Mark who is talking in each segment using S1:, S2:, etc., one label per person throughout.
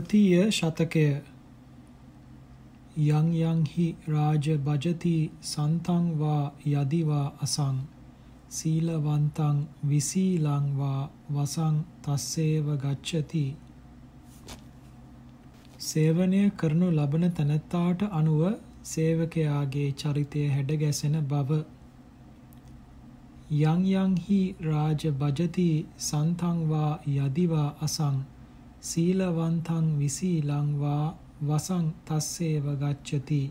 S1: දෙවතිය ශතකය. යං යං හි රාජ බජති සන්තං වා යදිවා අසං. සීලවන්තං විසීලං වා වසං තස්සේව ගච්ඡති. සේවනය කරනු ලබන තැනැත්තාට අනුව සේවකයාගේ චරිතය හැඩගැසෙන බව. යං යං හි රාජ බජති සන්තං වා යදිවා අසං. සීලවන්තං විසීලං වා වසං තස්සේව ගච්ඡති.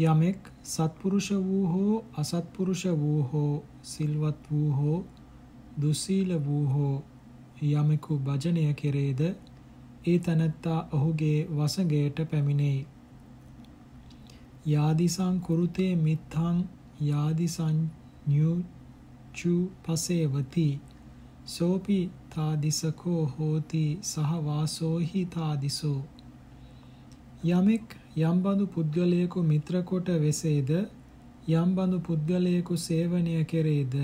S1: යමෙක් සත්පුරුෂ වූ හෝ අසත්පුරුෂ වූ හෝ සිල්වත් වූ හෝ දුස්සීල වූ හෝ යමෙකු භජනය කෙරේද ඒ තනත්තා ඔහුගේ වසඟයට පැමිණෙයි යාදිසං කුරුතේ මිත්තං යාදිසං ඤුචු පසේවති සෝපි තාදිසකෝ හෝති සහ වාසෝහි තාදිසෝ යමෙක් යම්බඳු පුද්ගලයෙකු මිත්‍ර කොට වෙසේද යම්බඳු පුද්ගලයෙකු සේවනය කෙරේද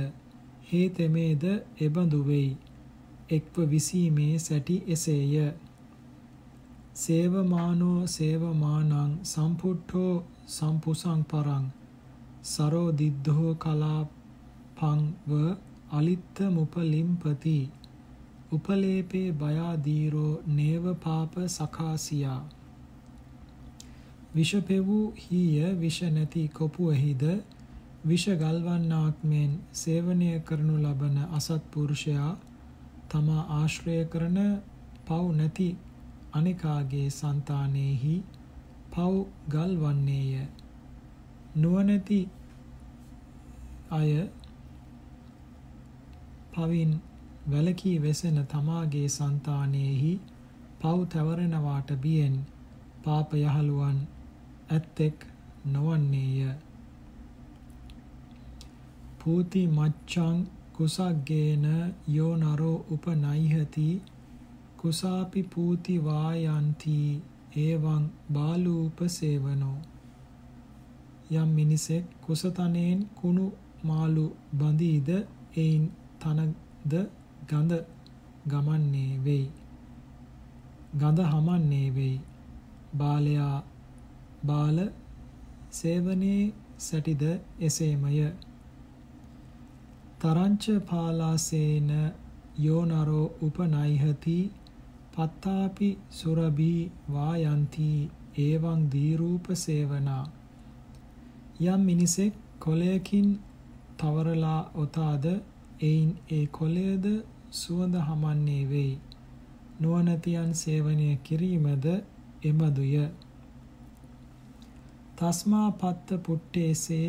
S1: හේ තෙමේද එබඳු වෙයි. එක්ව විසීමේ සැටි එසේය. සේවමානෝ සේවමානං සම්පුට්ඨෝ සම්පුසං පරං සරෝ දිද්ධෝ කලාපංව අලිත්ත මුපලිම්පති. උපලේපේ බයාදීරෝ නේව පාප සකාසියා. විෂ පෙවූ හීය විෂ නැති කොපුවෙහිද? විෂ ගල්වන්නාක් මෙන් සේවනය කරනු ලබන අසත්පුරුෂයා තමා ආශ්‍රය කරන පව් නැති අනිකාගේ సంతානෙහි පව් ගල්වන්නේය. නුවණැති අය පවින් වැලකී වෙසෙන තමාගේ సంతානෙහි පව් තවරනවාට බියෙන් පාප යහළුවන් ඇත්තෙක් නොවන්නේය. පූති මච්ඡං කුසග්ගේන යෝ නරෝ උපනයිහති කුසාපි පූති වායන්ති එවං බාලූපසේවනෝ යම් මිනිසෙක් කුසතනෙන් කුණු මාළු බඳීද එයින් තනද ගඳ ගමන්නේ වෙයි. ගඳ හමන්නේ වෙයි. බාලයා බාල සේවනයේ සැටිද එසේමය. තරංච පාලාසේන යෝනරෝ උපනයිහති පත්තාපි සුරබී වායන්ති ඒවං දීරූප සේවනා. යම් මිනිසෙක් කොලයකින් තවරලා ඔතාද එයින් ඒ කොලයද සුවඳ හමන්නේ වෙයි. නුවණැතියන් සේවනය කිරීමද එබඳුය තස්මා පත්ත පුට්ටේසේ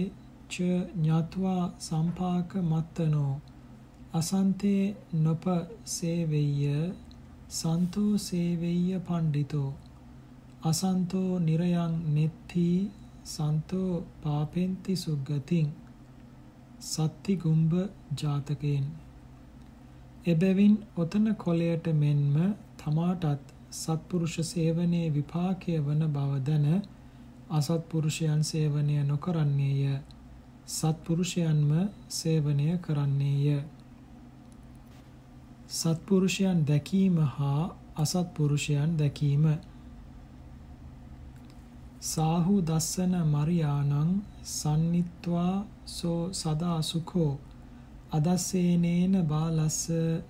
S1: ච ඤත්වා සම්පාක මත්තනෝ. අසන්තේ නොප සේවෙය්‍ය සන්තෝ සේවෙය්‍ය පණ්ඩිතෝ. අසන්තෝ නිරයන් නෙත්ති සන්තෝ පාපෙන්ති සුග්ගතින්. සත්ති ගුම්බ ජාතකයෙන්. එබැවින් ඔතන කොලයට මෙන්ම තමාටත් සත්පුරුෂ සේවනයේ විපාකය වන බව දැන අසත්පුරුෂයන් සේවනය නොකරන්නේය. සත්පුරුෂයන්ම සේවනය කරන්නේය. සත්පුරුෂයන් දැකීම හා අසත්පුරුෂයන් දැකීම. සාහු දස්සන මරියානං සන්නිත්වා සෝ සදා සුඛෝ අදස්සේනේන බාලස්ස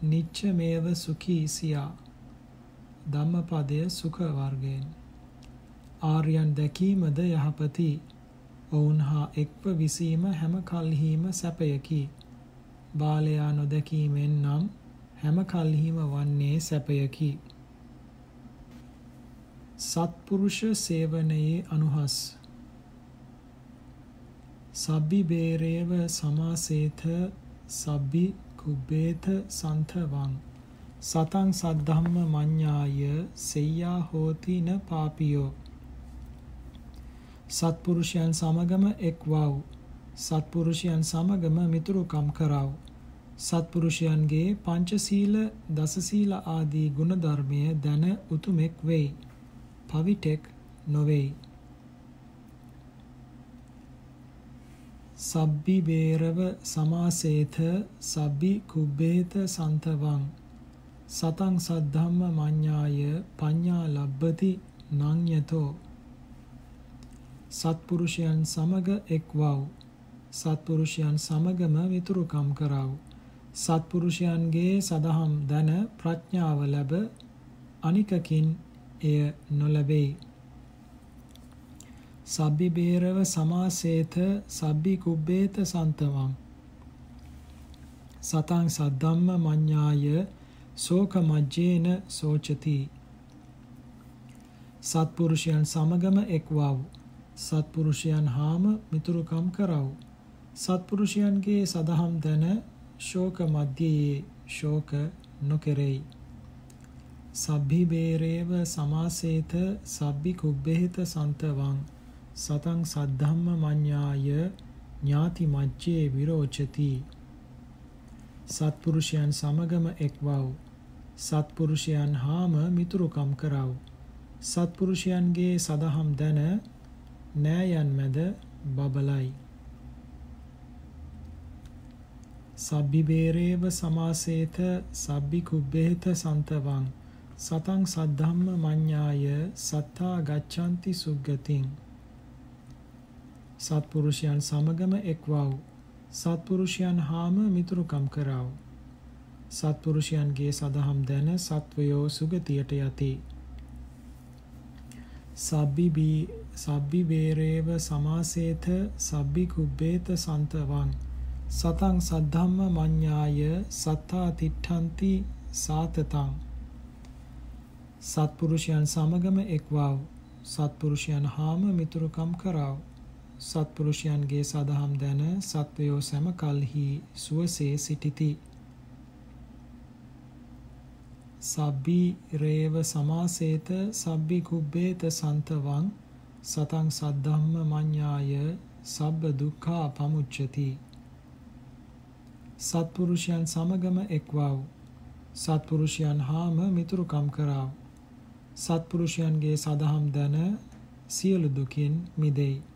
S1: නිච්චමේව සුඛී සියා. ධම්මපදය සුඛ වර්ගයෙන්. ආර්යයන් දැකීමද යහපති. ඔවුන් හා එක්ව විසීම හැම කල්හිම සැපයකි. බාලයා නොදැකීමෙන් නම් හැම කල්හිම වන්නේ සැපයකි. සත්පුරුෂ සේවනයේ අනුහස්. සබ්බි බේරේව සමාසේත සබ්බි කුබ්බේත සන්තවං සතං සද්ධම්ම මඤ්ඤාය සෙය්‍යා හෝති න පාපියෝ සත්පුරුෂයන් සමගම එක්වව් සත්පුරුෂයන් සමගම මිතුරුකම් කරව සත්පුරුෂයන්ගේ පංචශීල දසශීල ආදී ගුණධර්මය දැන උතුමෙක් වෙයි. පවිටෙක් නොවේයි. සබ්බි බේරව සමාසේත සබ්බි කුබ්බේත සන්තවං සතං සද්ධම්ම මඤ්ඤාය පඤ්ඤා ලබ්බති නඤ්‍යතෝ සත්පුරුෂයන් සමග එක්වව් සත්පුරුෂයන් සමගම විතුරුකම් කරව සත්පුරුෂයන්ගේ සදහම් දන ප්‍රඥාව ලැබ අනිකකින් එය නොලැබෙයි. සබ්බි බේරව සමාසේත සබ්බි කුබ්බේත සන්තවං। සතං සද්ධම්ම මඤ්ඤාය සෝක මජ්ජේන සෝචති। සත්පුරුෂයන් සමගම එක්වව්। සත්පුරුෂයන් හාම මිතුරුකම් කරව। සත්පුරුෂයන්ගේ සදහම් දැන ශෝක මධ්‍යයේ ශෝක නොකෙරෙයි। සබ්බි බේරේව සමාසේත සබ්බි කුබ්බේත සන්තවං। සතං සද්ධම්ම මඤ්ඤාය ඥාති මජ්ජේ විරෝචති. සත්පුරුෂයන් සමගම එක්වව්. සත්පුරුෂයන් හාම මිතුරුකම් කරව. සත්පුරුෂයන්ගේ සදහම් දැන නෑයන් මැද බබලයි. සබ්බි බේරේව සමාසේත සබ්බි කුබ්බේත සන්තවං. සතං සද්ධම්ම මඤ්ඤාය සත්තා ගච්ඡanti සුග්ගතින්. සත්පුරුෂයන් සමගම එක්වව් සත්පුරුෂයන් හාම මිතුරුකම් කරව සත්පුරුෂයන්ගේ සදහම් දැන සත්වයෝ සුගතියට යති. සබ්බි බී සබ්බි බේරේව සමාසේත සබ්බි කුබ්බේත සන්තවං. සතං සද්ධම්ම මඤ්ඤාය සත්තා තිට්ඨಂತಿ සාතතං. සත්පුරුෂයන් සමගම එක්වව් සත්පුරුෂයන් හාම මිතුරුකම් කරව සත්පුරුෂයන්ගේ සදහම් දැන සත්වයෝ සැම කල්හි සුවසේ සිටිති. සබ්බි රේව සමාසේත සබ්බි කුබ්බේත සන්තවං සතං සද්ධම්ම මඤ්ඤාය සබ්බ දුක්ඛා පමුච්ඡති. සත්පුරුෂයන් සමගම එක්වව්. සත්පුරුෂයන් හාම මිතුරුකම් කරව. සත්පුරුෂයන්ගේ සදහම් දැන සියලු දුකින් මිදෙයි.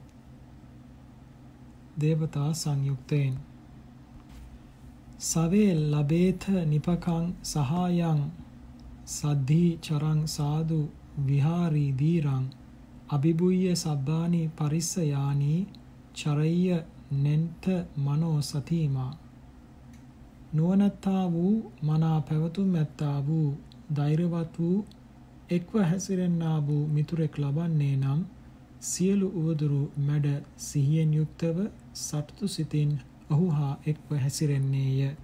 S1: දේවතා සංයුක්තයෙන්. සවේ ලබේත නිපකං සහායං සද්ධී චරං සාදු විහාරී දීරං අභිභුය්‍ය සබ්බානි පරිස්සයානි චරය්‍ය නෙන්ත මනෝ සතිමා. නුවණැත්තා වූ මනා පැවතුම් ඇත්තා වූ ධෛර්යවත් වූ එක්ව හැසිරෙන්නා වූ මිතුරෙක් ලබන්නේ නම් සියලු උවදුරු මැඩ සිහියෙන් යුක්තව සතුටු සිතින් ඔහු හා එක්ව හැසිරෙන්නේය.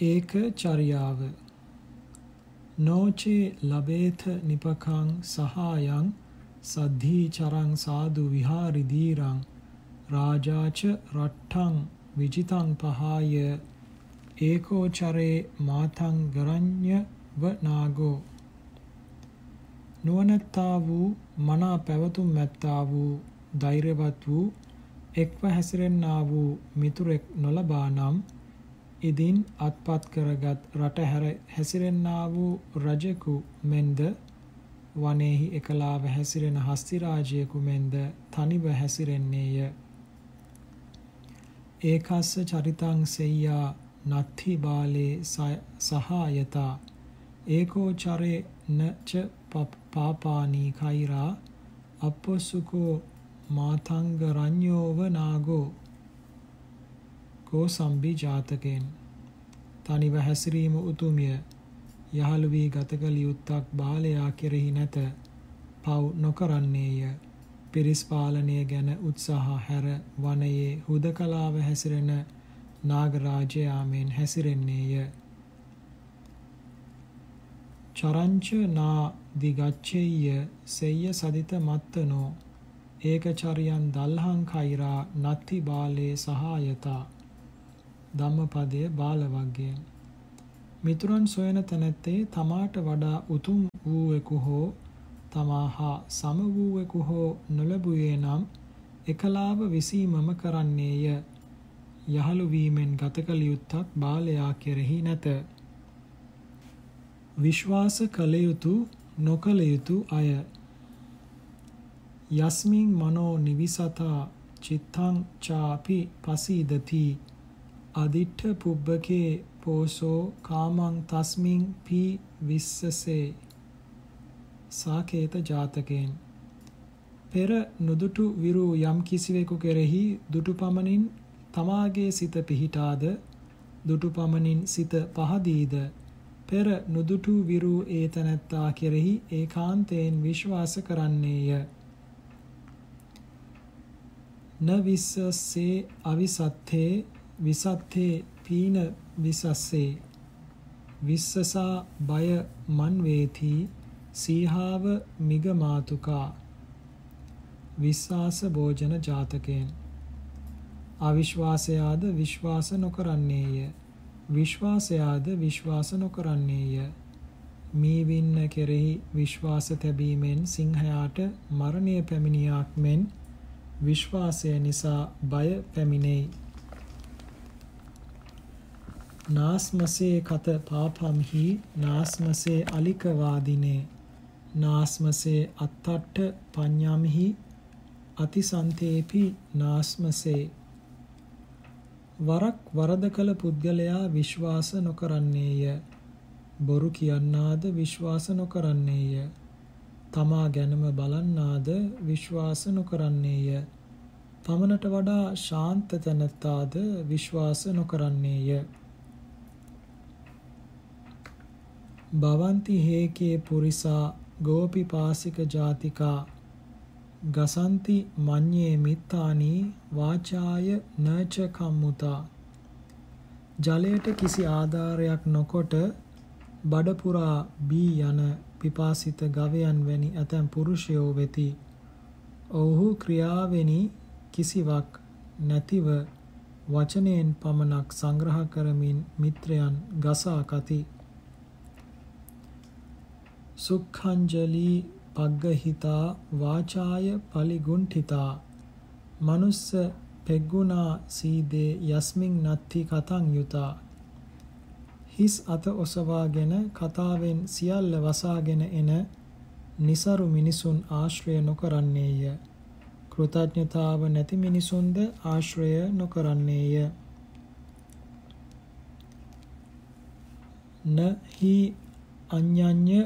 S1: ඒක චර්යාව නෝචේ ලබේත නිපකං සහායං සද්ධී චරං සාදු විහාරි දීරං රාජාච රට්ඨං විජිතං පහාය. ඒකෝචරේ මාතං ගරඤ්‍ය ව නාගෝ. නුවණැත්තා වූ මනා පැවතුම් මැත්තා වූ ධෛර්යවත් වූ එක්ව හැසිරෙන්නා වූ මිතුරෙක් නොලබා නම් ඉදින් අත්පත් කරගත් රට හැර හැසිරෙන්නා වූ රජෙකු මෙන්ද වනයේහි එකලාව හැසිරෙන හස්තිරාජයෙකු මෙන්ද තනිව හැසිරෙන්නේය. ඒකස්ස චරිතං සෙය්‍යා නත්ථි බාලේ සහායතා ඒකෝ චරේ නච පාපානී කෛරා අපොසුකෝ මාතංග රඤ්ඤෝව නාගෝ කෝසම්බි ජාතකෙන් තනිව හැසිරීම උතුම්ය. යහළු වී ගත කළ යුත්තක් බාලයා කෙරෙහි නැත පව් නොකරන්නේය. පිරිස් පාලනය ගැන උත්සාහ හැර වනයේ හුදකලාව හැසිරෙන නාගරාජයාමෙන් හැසිරෙන්නේය. චරංච නා දිගච්ඡෙය්‍ය සෙය්‍ය සදිත මත්තනෝ ඒකචරියන් දල්හං කෛරා නත්ති බාලේ සහායතා. ධම්මපදයේ බාලවග්ගයෙන්. මිතුරන් සොයන තැනැත්තේ තමාට වඩා උතුම් වූවෙකු හෝ තමා හා සම වූවෙකු හෝ නොලැබුවේ නම් එකලාව විසීමම කරන්නේය. යහළු වීමෙන් ගත කළ යුත්තක් බාලයා කෙරෙහි නැත. විශ්වාස කළ යුතු නොකළ යුතු අය. යස්මින් මනෝ නිවිසතා චිත්තං චාපි පසීදති. අදිඨ පුබ්බකේ පෝසෝ කාමං තස්මින් පී විස්සසේ. සාකේත ජාතකයෙන්. පෙර නුදුටු විරු යම් කිසිවෙකු කෙරෙහි දුටු පමණින් තමාගේ සිත පිහිටාද? දුටු පමණින් සිත පහදීද? පෙර නුදුටු විරු ඒ තනත්තා කෙරෙහි ඒකාන්තයෙන් විශ්වාස කරන්නේය. න විස්සස්සේ අවිසත්තේ විසත්තේ පීන විසස්සේ. විස්සසා බය මන් වේති සීහාව මිගමාතුකා විශ්වාස භෝජන ජාතකයෙන්. අවිශ්වාසයාද විශ්වාස නොකරන්නේය. විශ්වාසයාද විශ්වාස නොකරන්නේය. මීවින්න කෙරෙහි විශ්වාස තැබීමෙන් සිංහයාට මරණය පැමිණියාක් මෙන් විශ්වාසය නිසා බය පැමිණෙයි. නාස්මසේ කත පාපම්හි නාස්මසේ අලිකවාදිනේ. නාස්මසේ අත්තට්ට පඤ්ඤාමිහි අතිසන්තේපි නාස්මසේ. වරක් වරද කළ පුද්ගලයා විශ්වාස නොකරන්නේය. බොරු කියන්නාද විශ්වාස නොකරන්නේය. තමා ගැනම බලන්නාද විශ්වාස නොකරන්නේය. පමණට වඩා ශාන්ත තැනැත්තාද විශ්වාස නොකරන්නේය. භවಂತಿ හේකේ පුරිසා ගෝපිපාසික ජාතිකා ගසන්ති මඤ්ඤේ මිත්තානි වාචාය නච කම්මුතා. ජලයට කිසි ආධාරයක් නොකොට බඩ පුරා බී යන පිපාසිත ගවයන් වැනි ඇතැම් පුරුෂයෝ වෙති. ඔවුහු ක්‍රියාවෙනි කිසිවක් නැතිව වචනයෙන් පමණක් සංග්‍රහ කරමින් මිත්‍රයන් ගසා කති. සුක්ඛංජලි පග්ගහිතා වාචාය පලිගුණ්ඨිතා මනුස්ස පෙග්ගුණා සීදේ යස්මින් නත්ති කතං යුතා හිස් අත ඔසවාගෙන කතාවෙන් සියල්ල වසාගෙන එන નિසරු මිනිසුන් ආශ්‍රය නොකරන්නේය. කෘතඥතාව නැති මිනිසුන්ද ආශ්‍රය නොකරන්නේය. නහි අඤ්ඤඤ්ඤ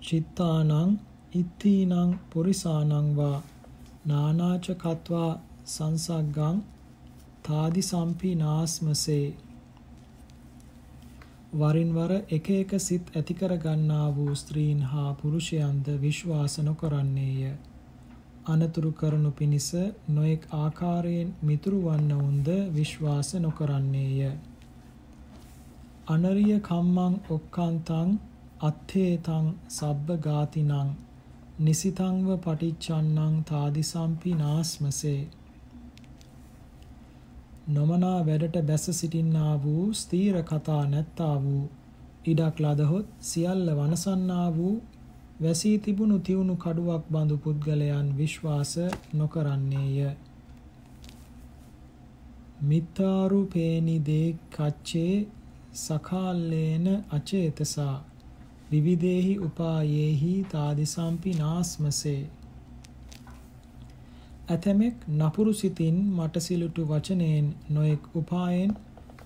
S1: චිත්තානං ඉත්තීනං පුරිසානං වා නානාච කତ୍වා සංසග්ගං තාදි සම්පි නාස්මසේ වරින් වර එක එක සිත් ඇති කර ගන්නා වූ ස්ත්‍රීන් හා පුරුෂයන්ද විශ්වාස නොකරන්නේය. අනතුරු කරනු පිණිස නොඑක් ආකාරයෙන් මිතුරු වන්නවුන්ද විශ්වාස නොකරන්නේය. අනරිය කම්මං ඔක්කාන්තං අත්තේතං සබ්බ ගාතිනං නිසිතංව පටිච්චන්නං තාදිසම්පි නාස්මසේ නොමනා වැඩට බැස සිටින්නා වූ ස්ථීර කතා නැත්තා වූ ඉඩක් ලදහොත් සියල්ල වනසන්නා වූ වැසී තිබුණු තිවුණු කඩුවක් බඳු පුද්ගලයන් විශ්වාස නොකරන්නේය. මිත්තාරුපේනි දේ කච්චේ සකාල්ලේන අචේතසා. විවිදේහි උපායේහි තාදිසම්පි නාස්මසේ ඇතමෙක් නපුරු සිතින් මට සිලුටු වචනයෙන් නොඑක් උපායෙන්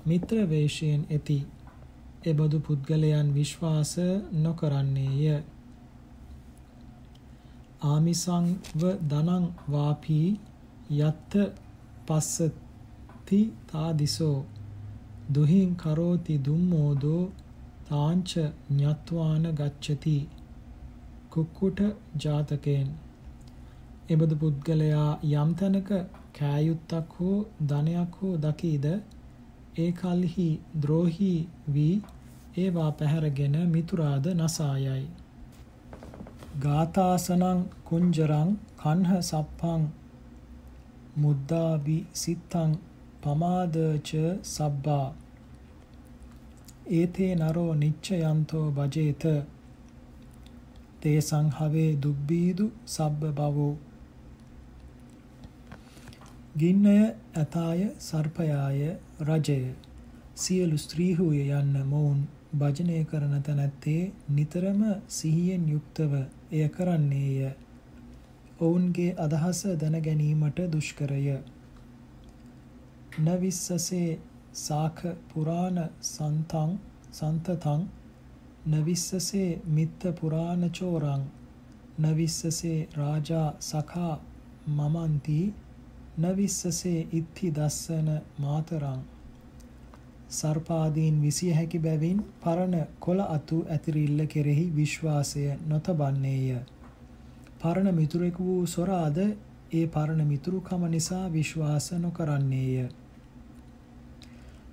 S1: මිත්‍ර වේශයෙන් ඇති එබඳු පුද්ගලයන් විශ්වාස නොකරන්නේය. ආමිසංව දනං වාපී යත්ත පස්සති තාදිසෝ. දුහින් කරෝති දුම්මෝදෝ තාංච ඤත්වාන ගච්ඡති. කුක්කුට ජාතකයෙන් එබඳු පුද්ගලයා යම් තැනක කෑයුත්තක් හෝ ධනයක් හෝ දකීද ඒ කල්හි ද්‍රෝහි වී ඒවා පැහැරගෙන මිතුරාද නසායයි. ගාථාසනං කුංජරං කන්හ සප්පං මුද්දාබි සිත්තං පමාදච සබ්බා. ඒතේ නරෝ නිච්චයන්තෝ බජේත තේ සංහවේ දුබ්බීදු සබ්බ බවෝ. ගින්නය ඇතාය සර්පයාය රජය. සියලු ස්ත්‍රීහුය යන්න මොවුන් භජනය කරන තැනැත්තේ නිතරම සිහියෙන් යුක්තව එය කරන්නේය. ඔවුන්ගේ අදහස දැන ගැනීමට දුෂ්කරය. නවිස්සසේ සාඛ පුරාණ සන්තං සන්තතං. නවිස්සසේ මිත්ත පුරාණ චෝරං. නවිස්සසේ රාජා සඛා මමන්ති. නවිස්සසේ ඉත්ති දස්සන මාතරං සර්පාදීන් විසිය හැකි බැවින් පරණ කොළ අතු ඇතිරිල්ල කෙරෙහි විශ්වාසය නොතබන්නේය පරණ මිතුරෙකු වූ සොරාද ඒ පරණ මිතුරුකම නිසා විශ්වාස නොකරන්නේය.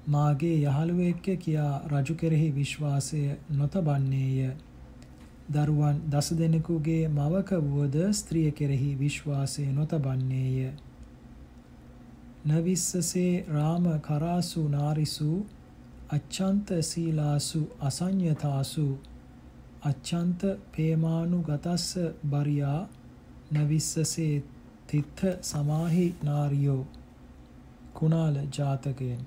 S1: මාගේ යහළුවෙක්ය කියා රජු කෙරෙහි විශ්වාසය නොතබන්නේය. දරුවන් දස දෙනෙකුගේ මවක වුවද ස්ත්‍රිය කෙරෙහි විශ්වාසය නොතබන්නේය. නවිස්සසේ රාම කරාසු නාරිසු අච්ඡන්ත සීලාසු අසඤ්ඤතාසු අච්ඡන්ත පේමානු ගතස්ස බරියා නවිස්සසේ තිත්ත සමාහි නාරියෝ. කුණාල ජාතකයෙන්.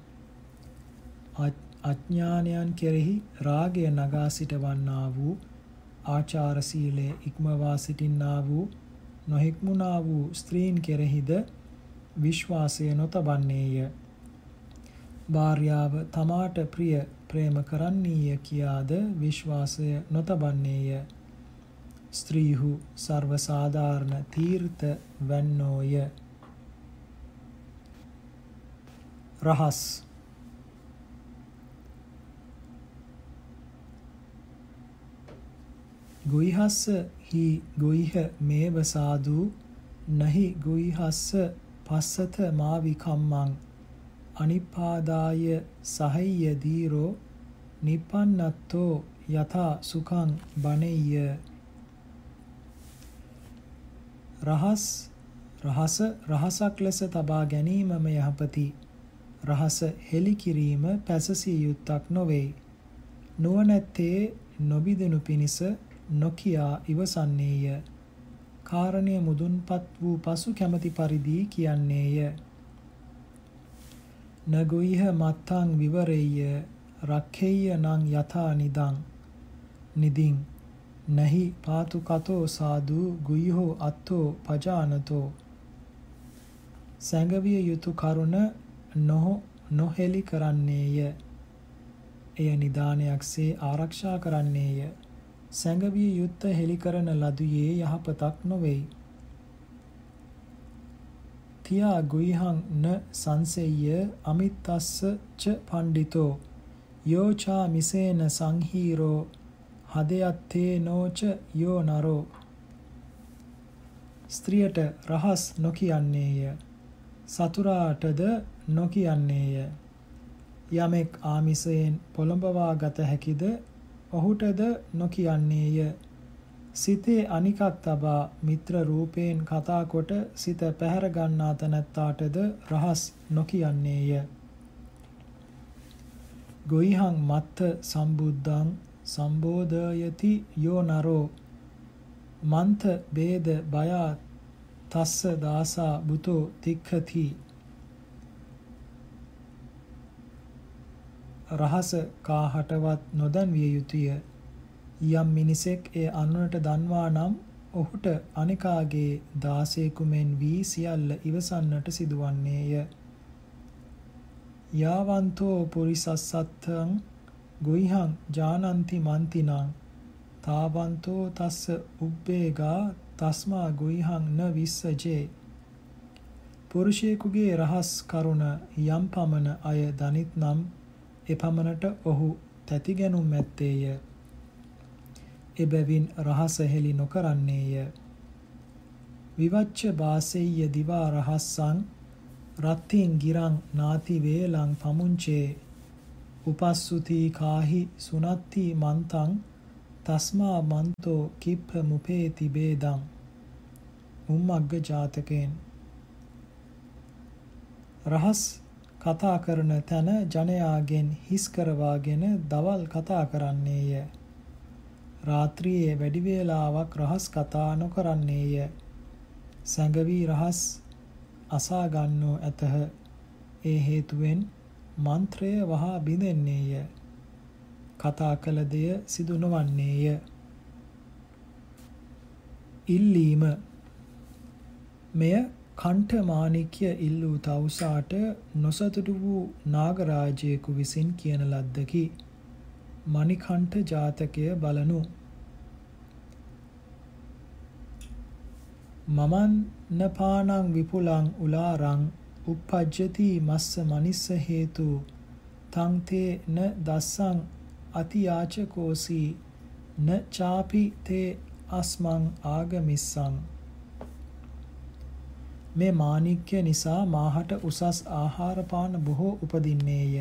S1: අඥානයන් කෙරෙහි රාගය නගා සිටවන්නා වූ ආචාර සීලයේ ඉක්මවා සිටින්නා වූ නොහික්මුණා වූ ස්ත්‍රීන් කෙරෙහිද විශ්වාසය නොතබන්නේය. භාර්යාව තමාට ප්‍රිය ප්‍රේම කරන්නීය කියාද විශ්වාසය නොතබන්නේය. ස්ත්‍රීහු සර්ව සාධාරණ තීර්ථ වැන්නෝය රහස් ගොයිහස්ස හි ගොයිහ මේව සාදු නහි ගොයිහස්ස පස්සත මාවි කම්මං අනිපාදාය සහය්‍ය දීරෝ නිපන්නත්තෝ යථා සුඛං බණෙය්‍ය. රහස් රහස රහසක් ලෙස තබා ගැනීමම යහපති. රහස හෙලි කිරීම පැසසිය යුත්තක් නොවේ. නුවණැත්තේ නොබිදෙනු පිණිස නොකියා ඉවසන්නේය. කාරණය මුදුන්පත් වූ පසු කැමැති පරිදි කියන්නේය. නගොයිහ මත්තං විවරෙය්‍ය රක්ඛෙය්‍ය නං යථා නිදං. නිදින් නහි පාතු කතෝ සාදු ගුයිහෝ අත්තෝ පජානතෝ. සැඟවිය යුතු කරුණ නොහ නොහෙලි කරන්නේය. එය නිදානයක්සේ ආරක්ෂා කරන්නේය. සැඟවිය යුත්ත හෙලි කරන ලදුයේ යහපතක් නොවේයි. තියා ගුයිහං න සංසෙය්‍ය අමිත්තස්ස ච පණ්ඩිතෝ. යෝචා මිසේන සංහීරෝ. හදයත්තේ නෝච යෝ නරෝ ස්ත්‍රියට රහස් නොකියන්නේය. සතුරාටද නොකියන්නේය. යමෙක් ආමිසයෙන් පොළඹවා ගත හැකිද? ඔහුටද නොකියන්නේය. සිතේ අනිකක් තබා මිත්‍ර රූපයෙන් කතා කොට සිත පැහැර ගන්නා තැනැත්තාටද රහස් නොකියන්නේය. ගොයිහං මත්ත සම්බුද්ධං සම්බෝධයති යෝ නරෝ. මන්ත ભેද බයා තස්ස දාසා බුතෝ තික්ඛති. රහස කාහටවත් නොදන්විය යුතුය. යම් මිනිසෙක් ඒ අනුනට දන්වා නම් ඔහුට අනිකාගේ දාසේකු මෙන් වී සියල්ල ඉවසන්නට සිදුවන්නේය. යාවන්තෝ පුරිසස්සත්තං ගොයිහං ජානන්ති මන්තිනං තාවන්තෝ තස්ස උබ්බේගා තස්මා ගොයිහං න විස්සජේ. පුරුෂයෙකුගේ රහස් කරුණ යම් පමණ අය දනිත් නම් එපමණට ඔහු තැතිගැනුම් ඇත්තේය. එබැවින් රහස හෙළි නොකරන්නේය. විවච්ච වාසෙය්‍ය දිවා රහස්සං රත්තින් ගිරං නාති වේලං පමුංචේ. උපස්සුති කාහි සුනත්ති මන්තං තස්මා මන්තෝ කිප්ප මුපේති බේදං. උම්මග්ග ජාතකයෙන්. රහස් කතා කරන තැන ජනයාගෙන් හිස් කරවාගෙන දවල් කතා කරන්නේය රාත්‍රියේ වැඩි වේලාවක් රහස් කතා නොකරන්නේය සැඟවි රහස් අසා ගන්නෝ ඇතහ ඒ හේතුවෙන් මන්ත්‍රය වහා බිඳෙන්නේය. කතා කළ දෙය සිදු නොවන්නේය. ඉල්ලීම මෙය කණ්ඨ මාණික්‍ය ඉල්ලූ තවුසාට නොසතුටු වූ නාගරාජයෙකු විසින් කියන ලද්දකි. මණිකණ්ඨ ජාතකය බලනු. මමන්නපානං විපුලං උලාරං uppajjati මස්ස මනිස්ස හේතු තං තේ න දස්සං අතියාචකෝසි න චාපි තේ අස්මං ආගමිස්සං මේ මාණික්‍ය නිසා මාහට උසස් ආහාර පාන බොහෝ උපදින්නේය.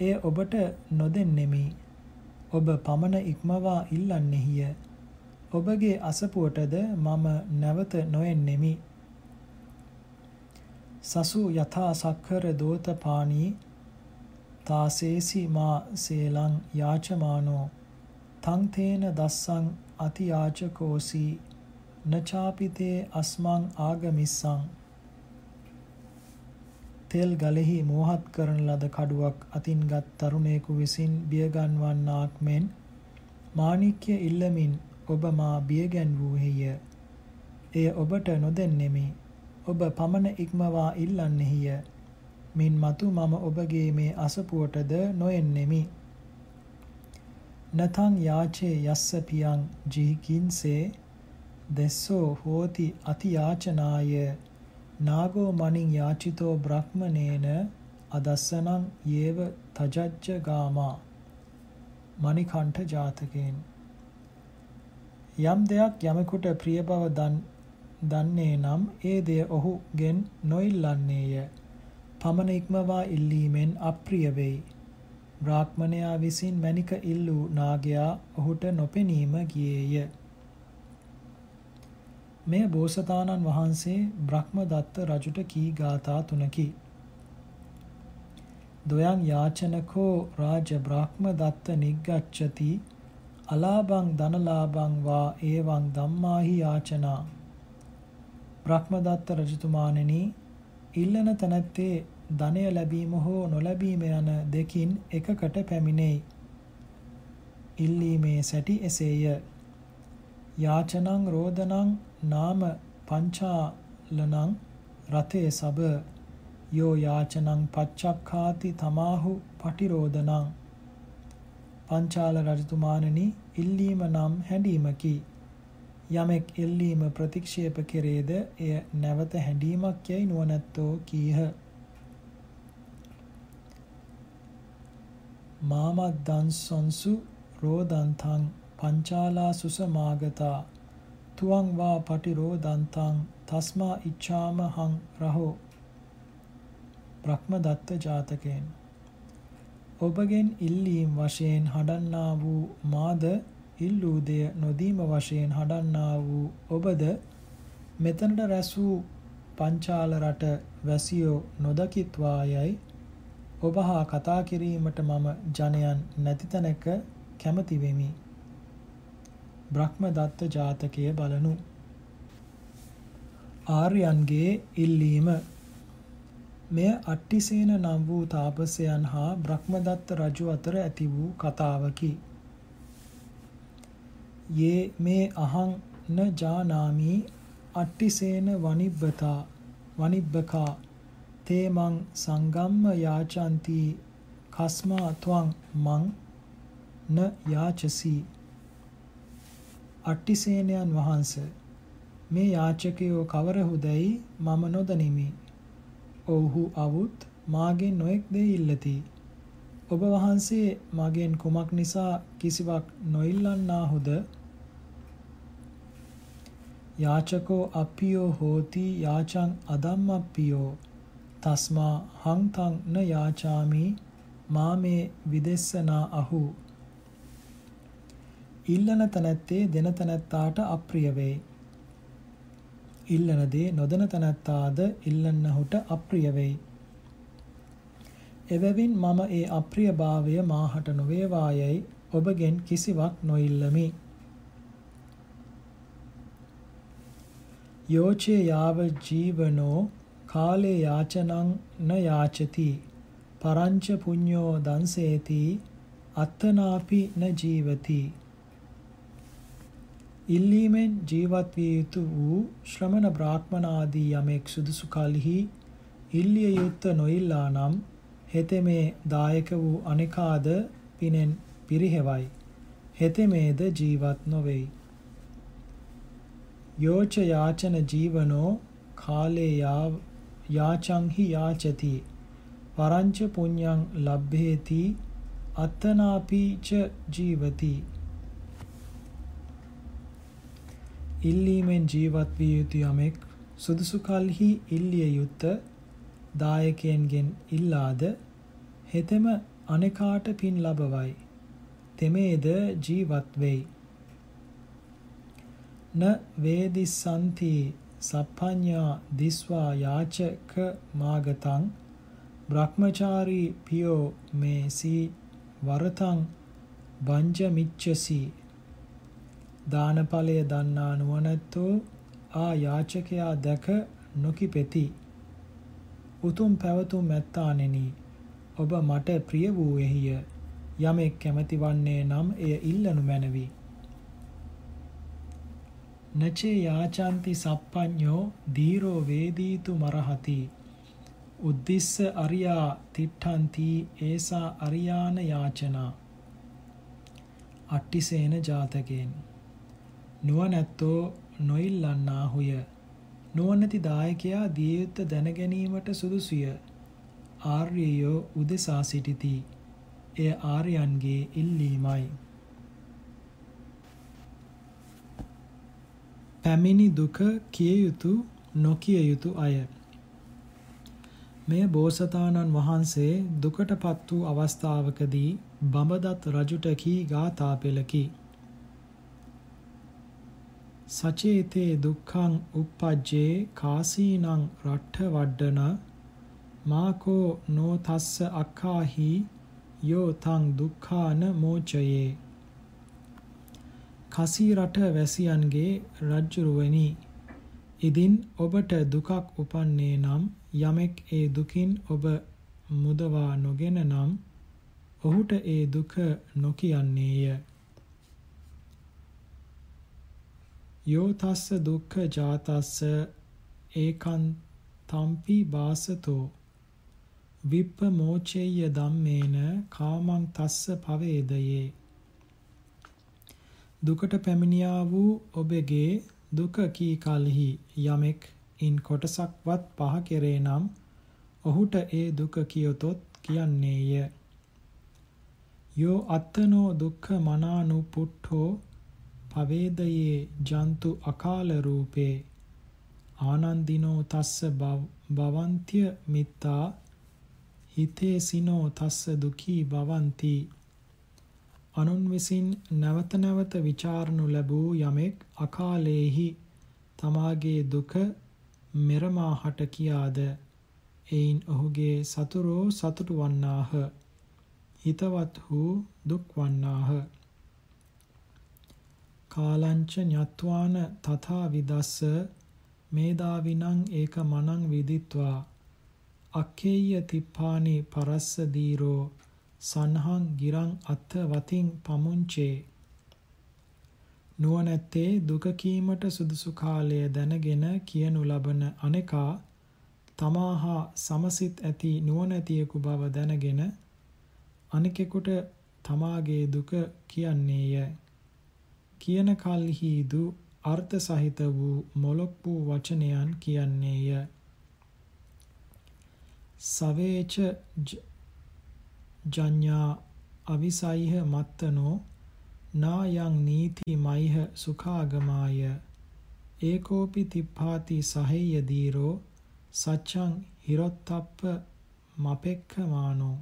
S1: එය ඔබට නොදෙන්නෙමි. ඔබ පමණ ඉක්මවා ඉල්ලන්නේහිය. ඔබගේ අසපුවටද මම නැවත නොෙන්නෙමි. සසු යථා සක්කර දෝතපානී තාසේසි මා සේලං යාචමානෝ තං තේන දස්සං අතියාචකෝසි නචාපිතේ අස්මං ආගමිස්සං තෙල් ගලෙහි මෝහත් කරන ලද කඩුවක් අතින්ගත් තරුණයෙකු විසින් බියගන්වන්නාක් මෙන් මාණික්‍ය ඉල්ලමින් ඔබ මා බියගැන්වූහෙය. එය ඔබට නොදෙන්නෙමි. ඔබ පමණ ඉක්මවා ඉල්ලන්නෙහිය. මින් මතු මම ඔබගේ මේ අසපුවටද නොෙන්නෙමි. නතං යාචේ යස්ස පියං ජිහිකින්සේ දෙස්සෝ හෝති අතියාචනාය. නාගෝ මනින් යාචිතෝ බ්‍රහ්මනේන අදස්සනං යේව තජජ්ජ ගාමා. මණිකණ්ඨ ජාතකයෙන්. යම් දෙයක් යමෙකුට ප්‍රිය බව දන්නේ නම් ඒ දෙය ඔහුගෙන් නොඉල්ලන්නේය. පමණ ඉක්මවා ඉල්ලීමෙන් අප්‍රිය වෙයි. බ්‍රාහ්මණයා විසින් මණික ඉල්ලූ නාගයා ඔහුට නොපෙනීම ගියේය. මෙය බෝසතාණන් වහන්සේ බ්‍රහ්මදත්ත රජුට කී ගාථා තුනකි. දොයං යාචනකෝ රාජ බ්‍රහ්මදත්ත නිග්ගච්ඡති අලාභං ධනලාභං වා ඒවං ධම්මාහි යාචනා බ්‍රහ්මදත්ත රජතුමාණෙනි ඉල්ලන තැනැත්තේ ධනය ලැබීම හෝ නොලැබීම යන දෙකින් එකකට පැමිණෙයි. ඉල්ලීමේ සැටි එසේය. යාචනං රෝදනං නාම පංචාලනං රතේ සබ යෝ යාචනං පච්චක්ඛාති තමාහු පටිරෝධනං. පංචාල රජතුමාණනි ඉල්ලීම නම් හැඬීමකි. යමෙක් ඉල්ලීම ප්‍රතික්ෂේප කෙරේද එය නැවත හැඬීමක් යයි නුවණැත්තෝ කීහ. මාමද්දන්සොන්සු රෝදන්තං පංචාලා සුසමාගතා තුවං වා පටිරෝදන්තං තස්මා ඉච්ඡාම හං රහෝ බ්‍රහ්මදත්ත ජාතකයෙන්. ඔබගෙන් ඉල්ලීම් වශයෙන් හඩන්නා වූ මාද ඉල්ලූ දෙය නොදීම වශයෙන් හඩන්නා වූ ඔබද මෙතනට රැස් වූ පංචාල රට වැසියෝ නොදකිත්වායයි ඔබ හා කතා කිරීමට මම ජනයන් නැති තැනක කැමති වෙමි. බ්‍රහ්මදත්ත ජාතකය බලනු. ආර්යයන්ගේ ඉල්ලීම මෙය අට්ටිසේන නම් වූ තාපසයන් හා බ්‍රහ්මදත්ත රජු අතර ඇති වූ කතාවකි. යේ මේ අහං න ජානාමි අට්ටිසේන වනිබ්බතා වනිබ්බකා තේමං සංගම්ම යාචන්ති කස්මා ත්වං මං න යාචසී අට්ටිසේනයන් වහන්ස මේ යාචකයෝ කවරහුදැයි මම නොදනිමි. ඔවුහු අවුත් මාගෙන් නොයෙක් දේ ඉල්ලති. ඔබ වහන්සේ මගෙන් කුමක් නිසා කිසිවක් නොඉල්ලන්නාහුද? යාචකෝ අප්පියෝ හෝති යාචං අදම්මප්පියෝ තස්මා හංතං න යාචාමි මාමේ විදෙස්සනා අහු ඉල්ලන තැනැත්තේ දෙන තැනැත්තාට අප්‍රිය වෙයි. ඉල්ලන දේ නොදෙන තැනැත්තාද ඉල්ලන්නහුට අප්‍රිය වෙයි. එබැවින් මම ඒ අප්‍රියභාවය මාහට නොවේවායයි ඔබගෙන් කිසිවක් නොඉල්ලමි. යෝචේ යාව ජීවනෝ කාලේ යාචනං න යාචති පරංච පුඤ්ඤෝ දන්සේති අත්තනාපි න ජීවති ඉල්ලීමෙන් ජීවත් විය යුතු වූ ශ්‍රමණ බ්‍රාහ්මණ ආදී යමෙක් සුදුසු කලෙහි ඉල්ලිය යුත්ත නොඉල්ලා නම් හෙතෙමේ දායක වූ අනිකාද පිනෙන් පිරිහෙවයි. හෙතෙමේද ජීවත් නොවේයි. යෝච යාචන ජීවනෝ කාලේ යාචංහි යාචති පරංච පුඤ්ඤං ලබ්භේති අත්තනාපි ච ජීවති ඉල්ලීමෙන් ජීවත් විය යුතු යමෙක් සුදුසු කල්හි ඉල්ලිය යුත්ත දායකයන්ගෙන් ඉල්ලාද හෙතෙම අනෙකාට පින් ලබවයි. තෙමේද ජීවත් වෙයි. න වේදිසanti සප්පඤ්ඤා දිස්වා යාචක මාගතං බ්‍රහ්මචාරී පියෝ මේසී වරතං බංජමිච්ඡසි දානඵලය දන්නා නුවණැත්තෝ ආ යාචකයා දැක නොකිපෙති. උතුම් පැවතුම් ඇත්තානෙනි ඔබ මට ප්‍රිය වූයෙහිය යමෙක් කැමැති වන්නේ නම් එය ඉල්ලනු මැනවි. නචේ යාචන්ති සප්පඤ්ඤෝ දීරෝ වේදීතු මරහති. උද්දිස්ස අරියා තිට්ඨන්ති ඒසා අරියාන යාචනා. අට්ටිසේන ජාතකයෙන්. නුවණැත්තෝ නොඉල්ලන්නාහුය. නුවණැති දායකයා දිය යුත්ත දැන ගැනීමට සුදුසුය. ආර්යයෝ උදෙසා සිටිති. එය ආර්යයන්ගේ ඉල්ලීමයි. පැමිණි දුක කිය යුතු නොකිය යුතු අය මෙය බෝසතාණන් වහන්සේ දුකටපත් වූ අවස්ථාවකදී බඹදත් රජුට කී ගාථා පෙළකි. සචේතේ දුක්ඛං uppajje කාසීනං රට්ඨ වඩ්ඩන මාකෝ නෝ තස්ස අක්ඛාහි යෝ තං දුක්ඛාන මෝචයේ කසී රට වැසියන්ගේ රජ්ජුරුවනි ඉදින් ඔබට දුකක් උපන්නේ නම් යමෙක් ඒ දුකින් ඔබ මුදවා නොගෙන නම් ඔහුට ඒ දුක නොකියන්නේය. යෝ තස්ස දුක්ඛ ජාතස්ස ඒකං තම්පි බාසතෝ විප්පමෝචේය ධම්මේන කාමං තස්ස පවේදයේ දුකට පැමිණියා වූ ඔබගේ දුක කී කලෙහි යමෙක් ඉන් කොටසක්වත් පහ කෙරේ නම් ඔහුට ඒ දුක කියොතොත් කියන්නේය. යෝ අත්තනෝ දුක්ඛ මනානුපුට්ඨෝ පවේදයේ ජන්තු අකාල රූපේ ආනන්දිනෝ තස්ස භවන්ත්‍ය මිත්තා හිතේසිනෝ තස්ස දුකී භවಂತಿ අනුන් විසින් නැවත නැවත ਵਿਚාරනු ලැබූ යමෙක් අකාලේහි තමාගේ දුක මෙරමාහට කියාද? එයින් ඔහුගේ සතුරෝ සතුටු වන්නාහ. හිතවත් වූ දුක් වන්නාහ. කාලංච ඤත්වාන තථා විදස්ස මේදාවිනං ඒක මනං විදිත්වා. අක්කේය තිප්පානි පරස්ස දීරෝ සන්හං ගිරං අත්ථ වතින් පමුංචේ. නුවණැත්තේ දුක කීමට සුදුසු කාලය දැනගෙන කියනු ලබන අනේකා තමාහා සමසිත ඇති නුවණැතියෙකු බව දැනගෙන අනිකෙකුට තමාගේ දුක කියන්නේය. කියන කල්හිදු අර්ථ සහිත වූ මොලොක් වූ වචනයන් කියන්නේය. සවේච ජඤ්ඤා අවිසයිහ මත්තනෝ නායං නීති මයිහ සුඛාගමාය ඒකෝපි තිප්පාති සහෙය්‍ය දීරෝ සච්ඡං හිරොත්තප්ප මපෙක්ඛමානෝ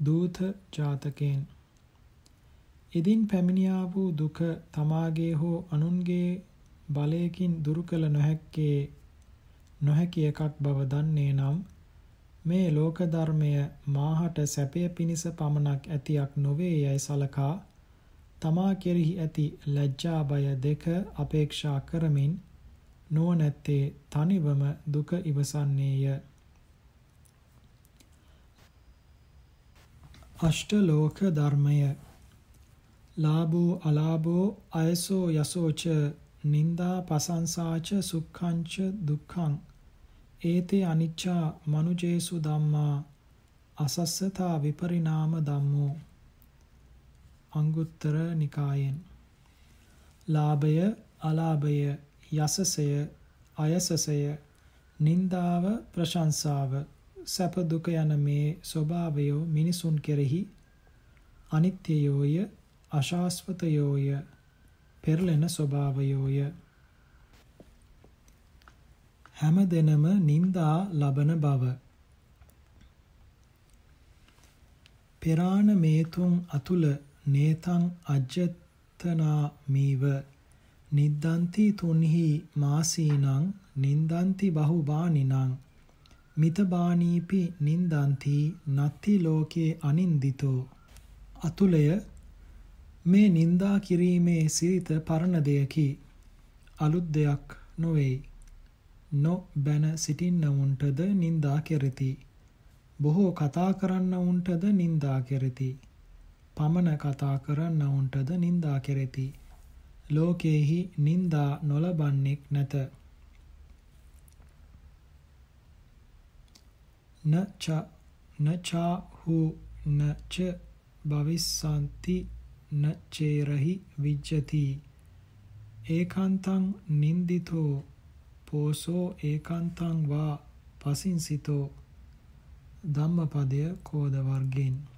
S1: දූත ජාතකෙන් ඉදින් පැමිණියා වූ දුක තමාගේ හෝ අනුන්ගේ බලයකින් දුරු කළ නොහැක්කේ නොහැකි එකක් බව දන්නේ නම් මේ ලෝක ධර්මය මාහට සැපය පිණිස පමණක් ඇතියක් නොවේ යයි සලකා තමා කෙරෙහි ඇති ලැජ්ජා බය දෙක අපේක්ෂා කරමින් නුවණැත්තේ තනිවම දුක ඉවසන්නේය. අෂ්ටලෝක ධර්මය ලාභෝ අලාභෝ අයසෝ යසෝච නින්දා පසංසාච සුක්ඛංච දුක්ඛං. ඒතේ අනිච්චා මනුජේසු ධම්මා අසස්සතා විපරිණාම ධම්මෝ. අංගුත්තර නිකායෙන්. ලාභය අලාභය යසසය අයසසය නින්දාව ප්‍රශංසාව සැප දුක යන මේ ස්වභාවය මිනිසුන් කෙරෙහි අනිත්‍යයෝය. අශාස්වතයෝය පෙරලෙන ස්වභාවයෝය. හැම දෙනම නින්දා ලබන බව. පෙරාණ මේතුන් අතුල නේතං අජ්ජතනා මීව නිද්දන්ති තුන්හි මාසීනං නින්දන්ති බහුබානිනං මිතබානීපි නින්දන්ති නත්ති ලෝකේ අනින්දිතෝ. අතුලය මේ නින්දා කිරීමේ සිරිත පරණ දෙයකි. අලුත් දෙයක් නොවේයි. නො බැන සිටින්නවුන්ටද නින්දා කෙරෙති. බොහෝ කතා කරන්නවුන්ටද නින්දා කෙරෙති. පමණ කතා කරන්නවුන්ටද නින්දා කෙරෙති. ලෝකේහි නින්දා නොලබන්නෙක් නැත. නච නචා හු නච භවිස්සanti නචේරහි විජ්ජති ඒකාන්තං නින්දිතෝ පෝසෝ ඒකාන්තං වා පසින්සිතෝ ධම්මපදය කෝද වර්ගෙන්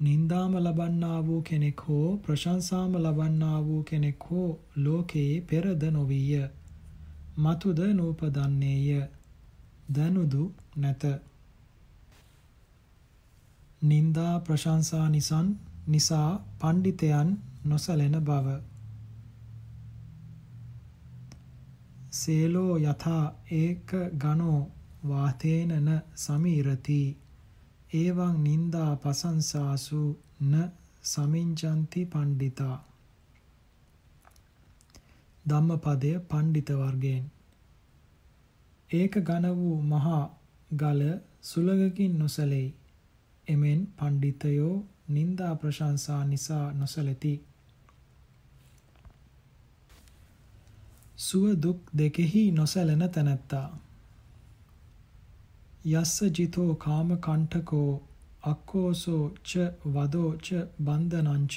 S1: නින්දාම ලබන්නා වූ කෙනෙක් හෝ ප්‍රශංසාම ලබන්නා වූ කෙනෙක් හෝ ලෝකයේ පෙරද නොවිය. මතුද නූපදන්නේය. දනුදු නැත. නින්දා ප්‍රශංසා නිසන් නිසා පණ්ඩිතයන් නොසැලෙන බව. සේලෝ යථා ඒක ගනෝ වාතේනන සමීරති. ඒවං නින්දා පසංසාසු න සමිංචන්ති පණ්ඩිතා. ධම්මපදය පණ්ඩිත වර්ගයෙන්. ඒක ඝන වූ මහා ගල සුලගකින් නොසැලෙයි. එමෙන් පණ්ඩිතයෝ නින්දා ප්‍රශංසා නිසා නොසැලෙති. සුව දුක් දෙකෙහි නොසැලෙන තැනැත්තා. යස්ස ජිතෝ කාම කණ්ඨකෝ අක්කෝසෝ ච වදෝ ච බන්ධනංච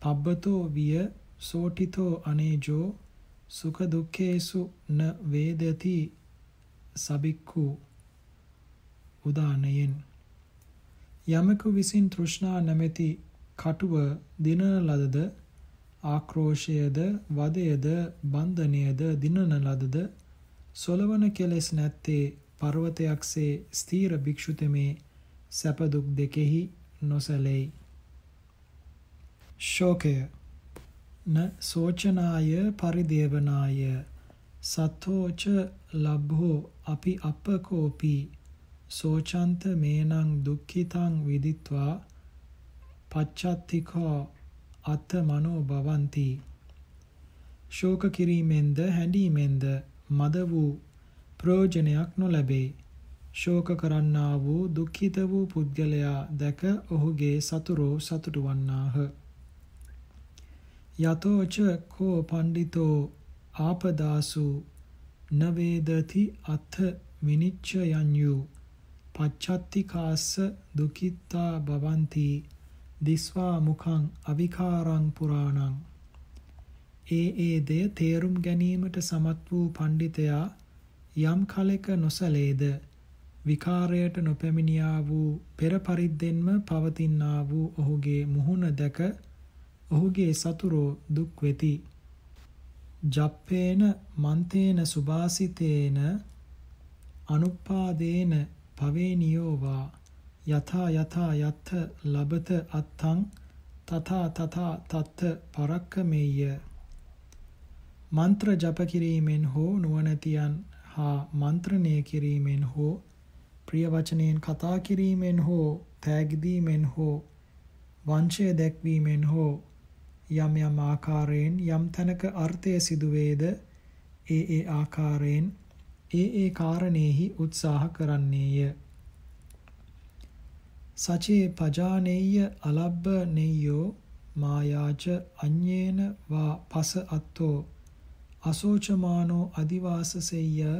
S1: පබ්බතෝ විය සෝටිතෝ අනේජෝ සුඛ දුක්ඛේසු න වේදති සබික්ඛු උදානයෙන්. යමක විසින් තෘෂ්ණා නැමැති කටුව දිනන ලදද ආක්‍රෝශයද වදයද බන්ධනයද දිනන ලදද සොලවන කෙලෙස් නැත්තේ පර්වතයක්සේ ස්ථීර භික්ෂුතමේ සැප දුක් දෙකෙහි නොසැලෙයි. ශෝකය න සෝචනාය පරිදේවනාය සත්තෝච ලබ්බෝ අපි අපකෝපි සෝචන්ත මේනං දුක්ඛිතං විදිත්වා පච්චත්තිකෝ අත්ථ මනෝ භවಂತಿ ශෝක කිරීමෙන්ද හැඬීමෙන්ද මද වූ ප්‍රයෝජනයක් නොලැබේ. ශෝක කරන්නා වූ දුක්ඛිත වූ පුද්ගලයා දැක ඔහුගේ සතුරෝ සතුටු වන්නාහ. යතෝච කෝ පණ්ඩිතෝ ආපදාසු නවේදති අත්ථ විනිච්ඡයන්යු පච්චත්තිකාස්ස දුකිත්තා භවಂತಿ දිස්වා මුඛං අවිකාරං පුරාණං ඒ ඒ දෙය තේරුම් ගැනීමට සමත් වූ පණ්ඩිතයා යම් කලෙක නොසලේද විකාරයට නොපැමිණියා වූ පෙර පරිද්දෙන්ම පවතිනා වූ ඔහුගේ මුහුණ දැක ඔහුගේ සතුරෝ දුක් වෙති. ජප්පේන මන්තේන සුභාසිතේන අනුපාදේන පවේනියෝවා යථා යථා යත්ථ ලබත අත්තං තථා තථා තත්ථ පරක්කමෙය්‍ය මන්ත්‍ර ජප කිරීමෙන් හෝ නුවණැතියන් හා මන්ත්‍රණය කිරීමෙන් හෝ ප්‍රිය වචනයෙන් කතා කිරීමෙන් හෝ තෑගි දීමෙන් හෝ වංශය දැක්වීමෙන් හෝ යම් යම් ආකාරයෙන් යම් තැනක අර්ථය සිදුවේද? ඒ ඒ ආකාරයෙන් ඒ ඒ කාරණේහි උත්සාහ කරන්නේය. සචේ පජානෙය්‍ය අලබ්බ නෙය්‍යෝ මායාච අඤ්ඤේන වා පස අත්තෝ අසෝචමානෝ අදිවාසසෙය්‍ය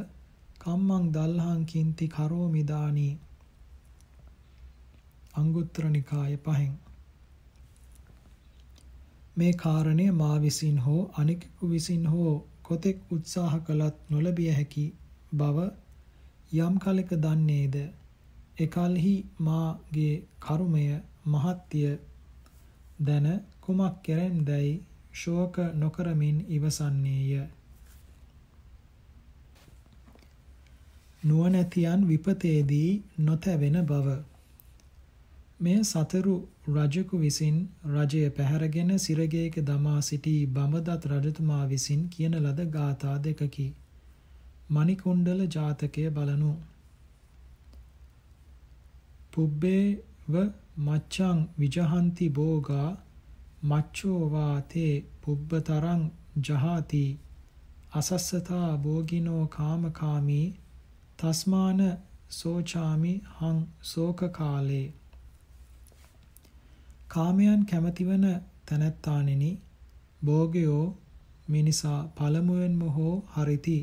S1: කම්මං දල්හං කින්ති කරෝමිදානි අංගුත්තර නිකාය පහෙන්. මේ කාරණය මා විසින් හෝ අනෙකෙකු විසින් හෝ කොතෙක් උත්සාහ කළත් නොලැබිය හැකි බව යම් කලක දන්නේද? එකල්හි මාගේ කර්මය මහත්ය. දැන කුමක් කෙරෙන්දැයි ශෝක නොකරමින් ඉවසන්නේය. නුවණැතියන් විපතේදී නොතැවෙන බව. මෙය සතරු රජෙකු විසින් රජය පැහැරගෙන සිරගේක දමා සිටි බඹදත් රජතුමා විසින් කියන ලද ගාථා දෙකකි. මණිකුණ්ඩල ජාතකය බලනු. පුබ්බේව මච්ඡං විජහන්ති භෝගා මච්ඡෝ වාතේ පුබ්බතරං ජහාති අසස්සතා භෝගිනෝ කාමකාමී තස්මාන සෝචාමි හං ශෝක කාලේ කාමයන් කැමතිවන තැනැත්තානෙනි භෝගයෝ මිනිසා පළමුවෙන්ම හෝ හරිති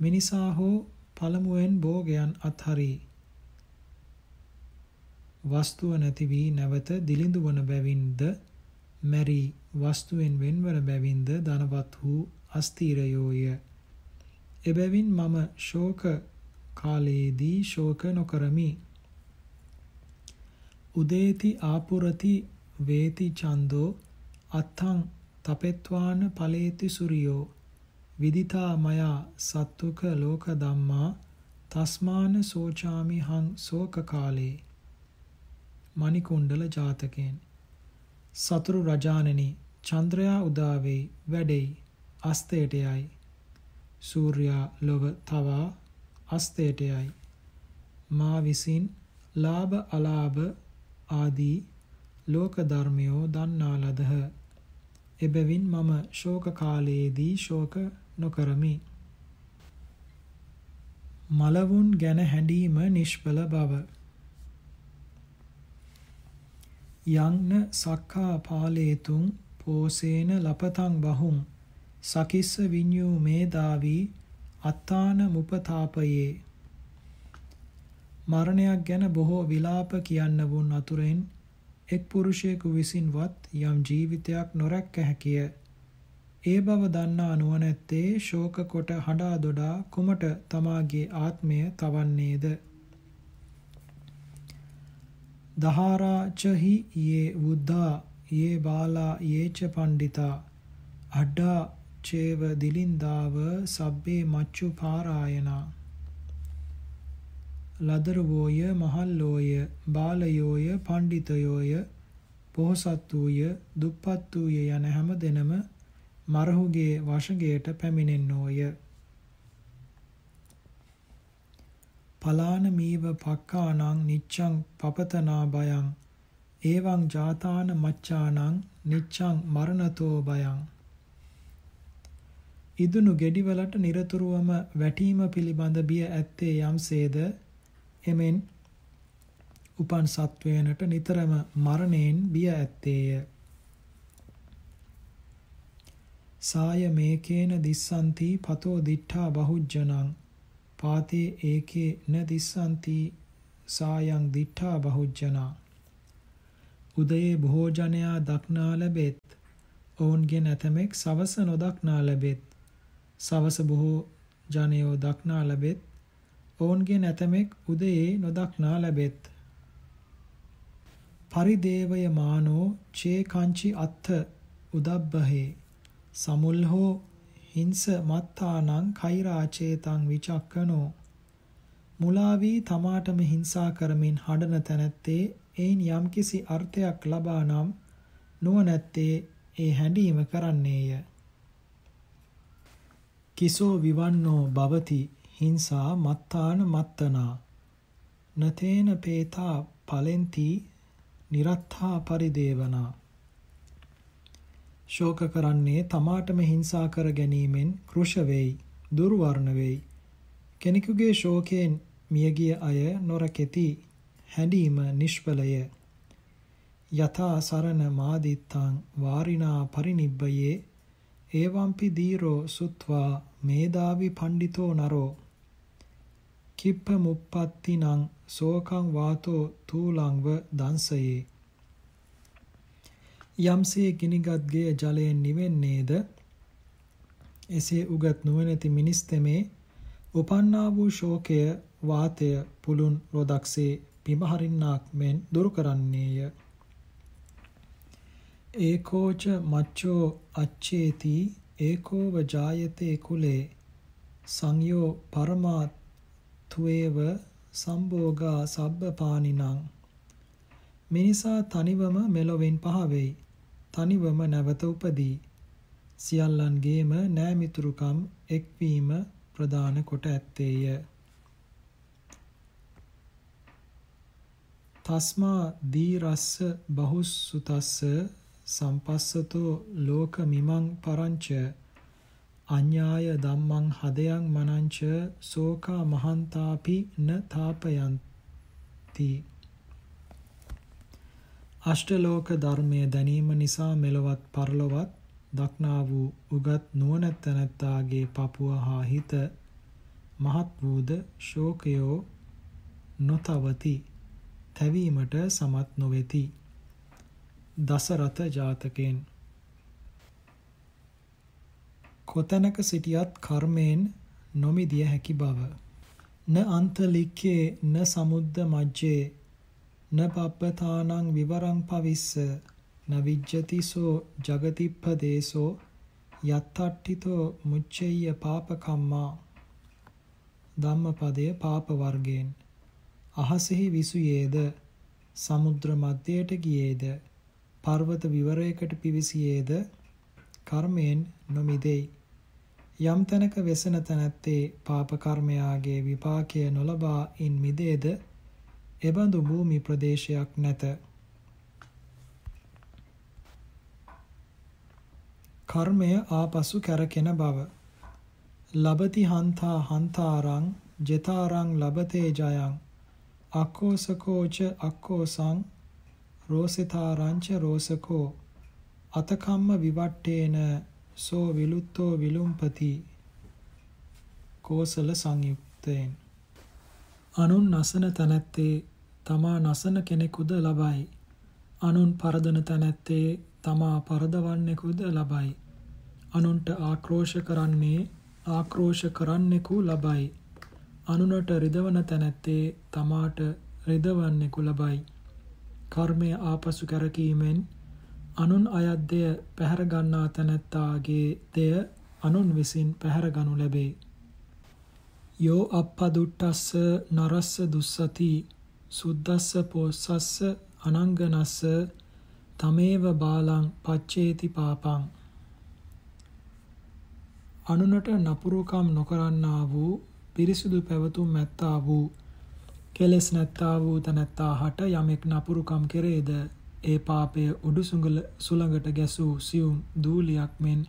S1: මිනිසා හෝ පළමුවෙන් භෝගයන් අත්හරි. වස්තුව නැති වී නැවත දිලිඳු වන බැවින්ද මැරි වස්තුවෙන් වෙන්වන බැවින්ද ධනවත් වූ අස්තීරයෝය එබැවින් මම ශෝක කාලයේදී ශෝක නොකරමි. උදේති ආපුරති වේති ඡන්தோ අත්තං තපෙත්වාන ඵලේති සූරියෝ. විදිතා මයා සත්තුක ලෝක ධම්මා තස්මාන සෝචාමි හං සෝක කාලේ. මණිකුණ්ඩල ජාතකයෙන්. සතුරු රජානනි චන්ද්‍රයා උදා වෙයි වැඩෙයි. අස්තයට යයි. සූර්යා ලොව තවා අස්තයට යයි. මා විසින් ලාභ අලාභ ආදී ලෝක ධර්මයෝ දන්නා ලදහ. එබැවින් මම ශෝක කාලයේදී ශෝක නොකරමි. මලවුන් ගැන හැඬීම නිෂ්ඵල බව. යංන සක්කා පාලේතුන් පෝසේන ලපතං බහුම් සකිස්ස විඤ්ඤූ මේදාවි අත්තාන මුපතාපයේ මරණයක් ගැන බොහෝ විලාප කියන්නවුන් අතුරෙන් එක් පුරුෂයෙකු විසින්වත් යම් ජීවිතයක් නොරැක්ක හැකිය. ඒ බව දන්නා නුවණැත්තේ ශෝක කොට හඬා දොඩා කුමට තමාගේ ආත්මය තවන්නේද? දහාරාචහි යේ වුද්ධා යේ බාලා යේච පණ්ඩිතා අඩ්ඩා චේව දිලින්දාව සබ්බේ මච්චු පාරායනා ලදරුවෝය මහල්ලෝය බාලයෝය පණ්ඩිතයෝය පොහොසත් වූය දුප්පත් වූය යන හැම දෙනම මරහුගේ වශගයට පැමිණෙන්නෝය. පලාන මීව පක්කානං නිච්ඡං පපතනා බයං ඒවං ජාතාන මච්ඡානං නිච්ඡං මරණතෝ බයං ඉදුණු ගෙඩිවලට নিরතුරුවම වැටීම පිළිබඳ බිය ඇත්තේ යම්සේද? එමෙන් උපන් සත්වයනට නිතරම මරණයෙන් බිය ඇත්තේය. සාය මේකේන දිස්සන්ති පතෝ දිඨා බහුජ්ජනං. පාතේ ඒකේ න දිස්සන්ති සායං දිඨා බහුජ්ජනා. උදයේ බොහෝ ජනයා දක්නා ලැබෙත්. ඔවුන්ගේ නැතමෙක් සවස නොදක්නා ලැබෙත්. සවස බොහෝ ජනයෝ දක්නා ලැබෙත්. ඔවුන්ගේ නැතමෙක් උදයේ නොදක්නා ලැබෙත්. පරිදේවය මානෝ චේ කංචි අත්ථ උදබ්බහේ. සමුල් හෝ හිංස මත්තානං කෛරාචේතං විචක්කනෝ. මුලා වී තමාටම හිංසා කරමින් හඬන තැනැත්තේ එයින් යම්කිසි අර්ථයක් ලබා නම් නුවණැත්තේ ඒ හැඬීම කරන්නේය. කිසෝ විවන්නෝ භවති හිංසා මත්තාන මත්තනා. නතේන පේතා පලෙන්ති නිරත්තා පරිදේවනා. ශෝක කරන්නේ තමාටම හිංසා කර ගැනීමෙන් කෘෂ වෙයි දුර්වර්ණ වෙයි. කෙනෙකුගේ ශෝකයෙන් මියගිය අය නොරකෙති හැඬීම නිෂ්ඵලය. යථා සරණ මාදිත්තං වාරිනා පරිනිබ්බයේ ඒවම්පි දීරෝ සුත්වා මේදාවි පණ්ඩිතෝ නරෝ. කිප්ප මුප්පත්තිනං සෝකං වාතෝ තූලංව දංසයේ. යම්සේ ගිනිගත් ගේ ජලයෙන් නිවෙන්නේද? එසේ උගත් නුවණැති මිනිස් තෙමේ උපන්නා වූ ශෝකය වාතය පුලුන් රොදක්සේ පිමහරින්නාක් මෙන් දුරු කරන්නේය. ඒකෝච මච්චෝ අච්චේති ඒකෝව ජායතේ කුලේ සංයෝ පරමා තුවේව සම්භෝගා සබ්බපානිනං මිනිසා තනිවම මෙලොවෙන් පහ වෙයි තනිවම නැවත උපදී. සියල්ලන්ගේම නෑමිතුරුකම් එක්වීම ප්‍රදාන කොට ඇත්තේය. තස්මා දීරස්ස බහුස්සුතස්ස සම්පස්සතෝ ලෝක මිමං පරංච අඤ්ඤාය ධම්මං හදයන් මනංච සෝකා මහන්තාපි න තාපයන්ති. අෂ්ටලෝක ධර්මයේ දැනීම නිසා මෙලොවත් පරලොවත් දක්නා වූ උගත් නුවණැත්තනත්තාගේ පපුව හා හිත මහත් වූද ශෝකයෝ නොතවති. තැවීමට සමත් නොවේති. දසරත ජාතකයෙන්. කොතැනක සිටියත් කර්මයෙන් නොමිදිය හැකි බව. න අන්තලික්කේ න සමුද්ද මජ්ජේ න පබ්බතානං විවරං පවිස්ස න විජ්ජතිසෝ జగතිප්පදේසෝ යත්තට්ඨිතෝ මුච්චෙය්‍ය පාපකම්මා. ධම්මපදයේ පාප වර්ගයෙන්. අහසෙහි විසුයේද සමුද්‍ර මධ්‍යයට ගියේද පර්වත විවරයකට පිවිසියේද කර්මයෙන් නොමිදෙයි. යම් තැනක වෙසෙන තැනැත්තේ පාප කර්මයාගේ විපාකය නොලබා ඉන් මිදේද එබඳු භූමි ප්‍රදේශයක් නැත. කර්මය ආපසු කැරකෙන බව. ලබති හන්තා හන්තාරං ජෙතාරං ලබතේ ජයං. අක්කෝසකෝච අක්කෝසං රෝසිතාරංච රෝසකෝ. අතකම්ම විවට්ටේන සෝ විලුත්තෝ විලුම්පති. කෝසල සංයුක්තයෙන්. අනුන් නසන තැනැත්තේ තමා නසන කෙනෙකුද ලබයි. අනුන් පරදන තැනැත්තේ තමා පරදවන්නෙකුද ලබයි. අනුන්ට ආක්‍රෝෂ කරන්නේ ආක්‍රෝෂ කරන්නෙකු ලබයි. අනුනට රිදවන තැනැත්තේ තමාට රිදවන්නෙකු ලබයි. කර්මය ආපසු කැරකීමෙන් අනුන් අයත් දෙය පැහැර ගන්නා තැනැත්තාගේ දෙය අනුන් විසින් පැහැරගනු ලැබේ. යෝ අප්පදුට්ටස්ස නරස්ස දුස්සති සුද්දස්ස පෝස්සස්ස අනංගනස්ස තමේව බාලං පච්චේති පාපං අනුනට නපුරුකම් නොකරන්නා වූ පිරිසිදු පැවතුම් ඇත්තා වූ කෙලෙස් නැත්තා වූ තැනැත්තා හට යමෙක් නපුරුකම් කෙරේද? ඒ පාපය උඩු සුළඟට ගැසූ සියුම් දූලියක් මෙන්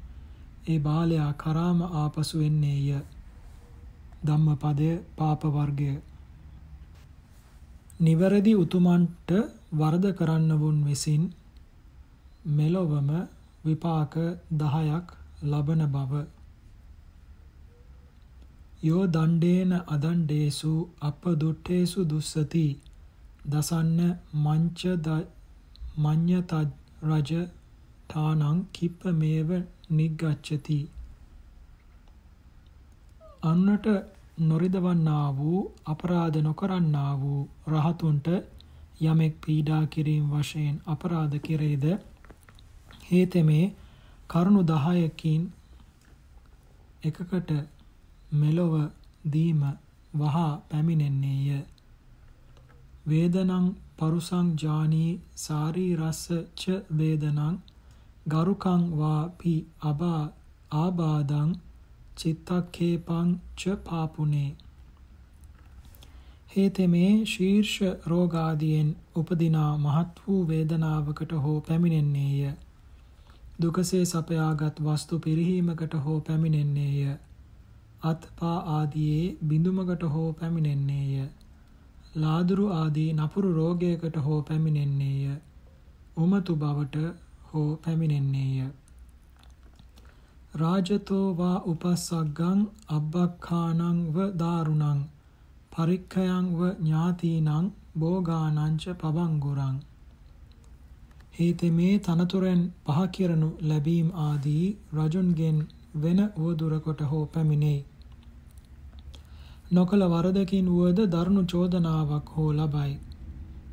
S1: ඒ බාලයා කරාම ආපසු එන්නේය. ධම්මපදය පාප වර්ගය. නිවැරදි උතුමන්ට වරද කරන්නවුන් විසින් මෙලොවම විපාක දහයක් ලබන බව. යෝ දණ්ඩේන අදණ්ඩේසු අප දුට්ටේසු දුස්සති දසන්න මංච මඤ්ඤත රජ ඨානං කිප්ප මේව නිග්ගච්ඡති අන්නට නොරිදවන්නා වූ අපරාධ නොකරන්නා වූ රහතුන්ට යමෙක් පීඩා කිරීම වශයෙන් අපරාධ කෙරේද? හේතෙමේ කරුණු 10කින් එකකට මෙලොව දීම වහා පැමිණෙන්නේය. වේදනං පරුසං ජානී සාරී රස්ස ච වේදනං ගරුකං වාපි අබා ආබාදං චිත්තක්ඛේපං ච පාපුනේ හේතෙමේ ශීර්ෂ රෝගාදියෙන් උපදිනා මහත් වූ වේදනාවකට හෝ පැමිණෙන්නේය දුකසේ සපයාගත් වස්තු පිරිහීමකට හෝ පැමිණෙන්නේය අත්පා ආදියේ බිඳුමකට හෝ පැමිණෙන්නේය. ලාදුරු ආදී නපුරු රෝගයකට හෝ පැමිණෙන්නේය. උමතු බවට හෝ පැමිණෙන්නේය. රාජතෝ වා උපස්සග්ගං අබ්බක්ඛානං ව දාරුණං පරික්ඛයං ව ඥාතීනං භෝගානංච පබංගුරං හේතෙමේ තනතුරෙන් පහ කිරනු ලැබීම් ආදී රජුන්ගෙන් වෙන උවදුරකට හෝ පැමිණෙයි. නොකල වරදකින් වුවද දරුණු චෝදනාවක් හෝ ලබයි.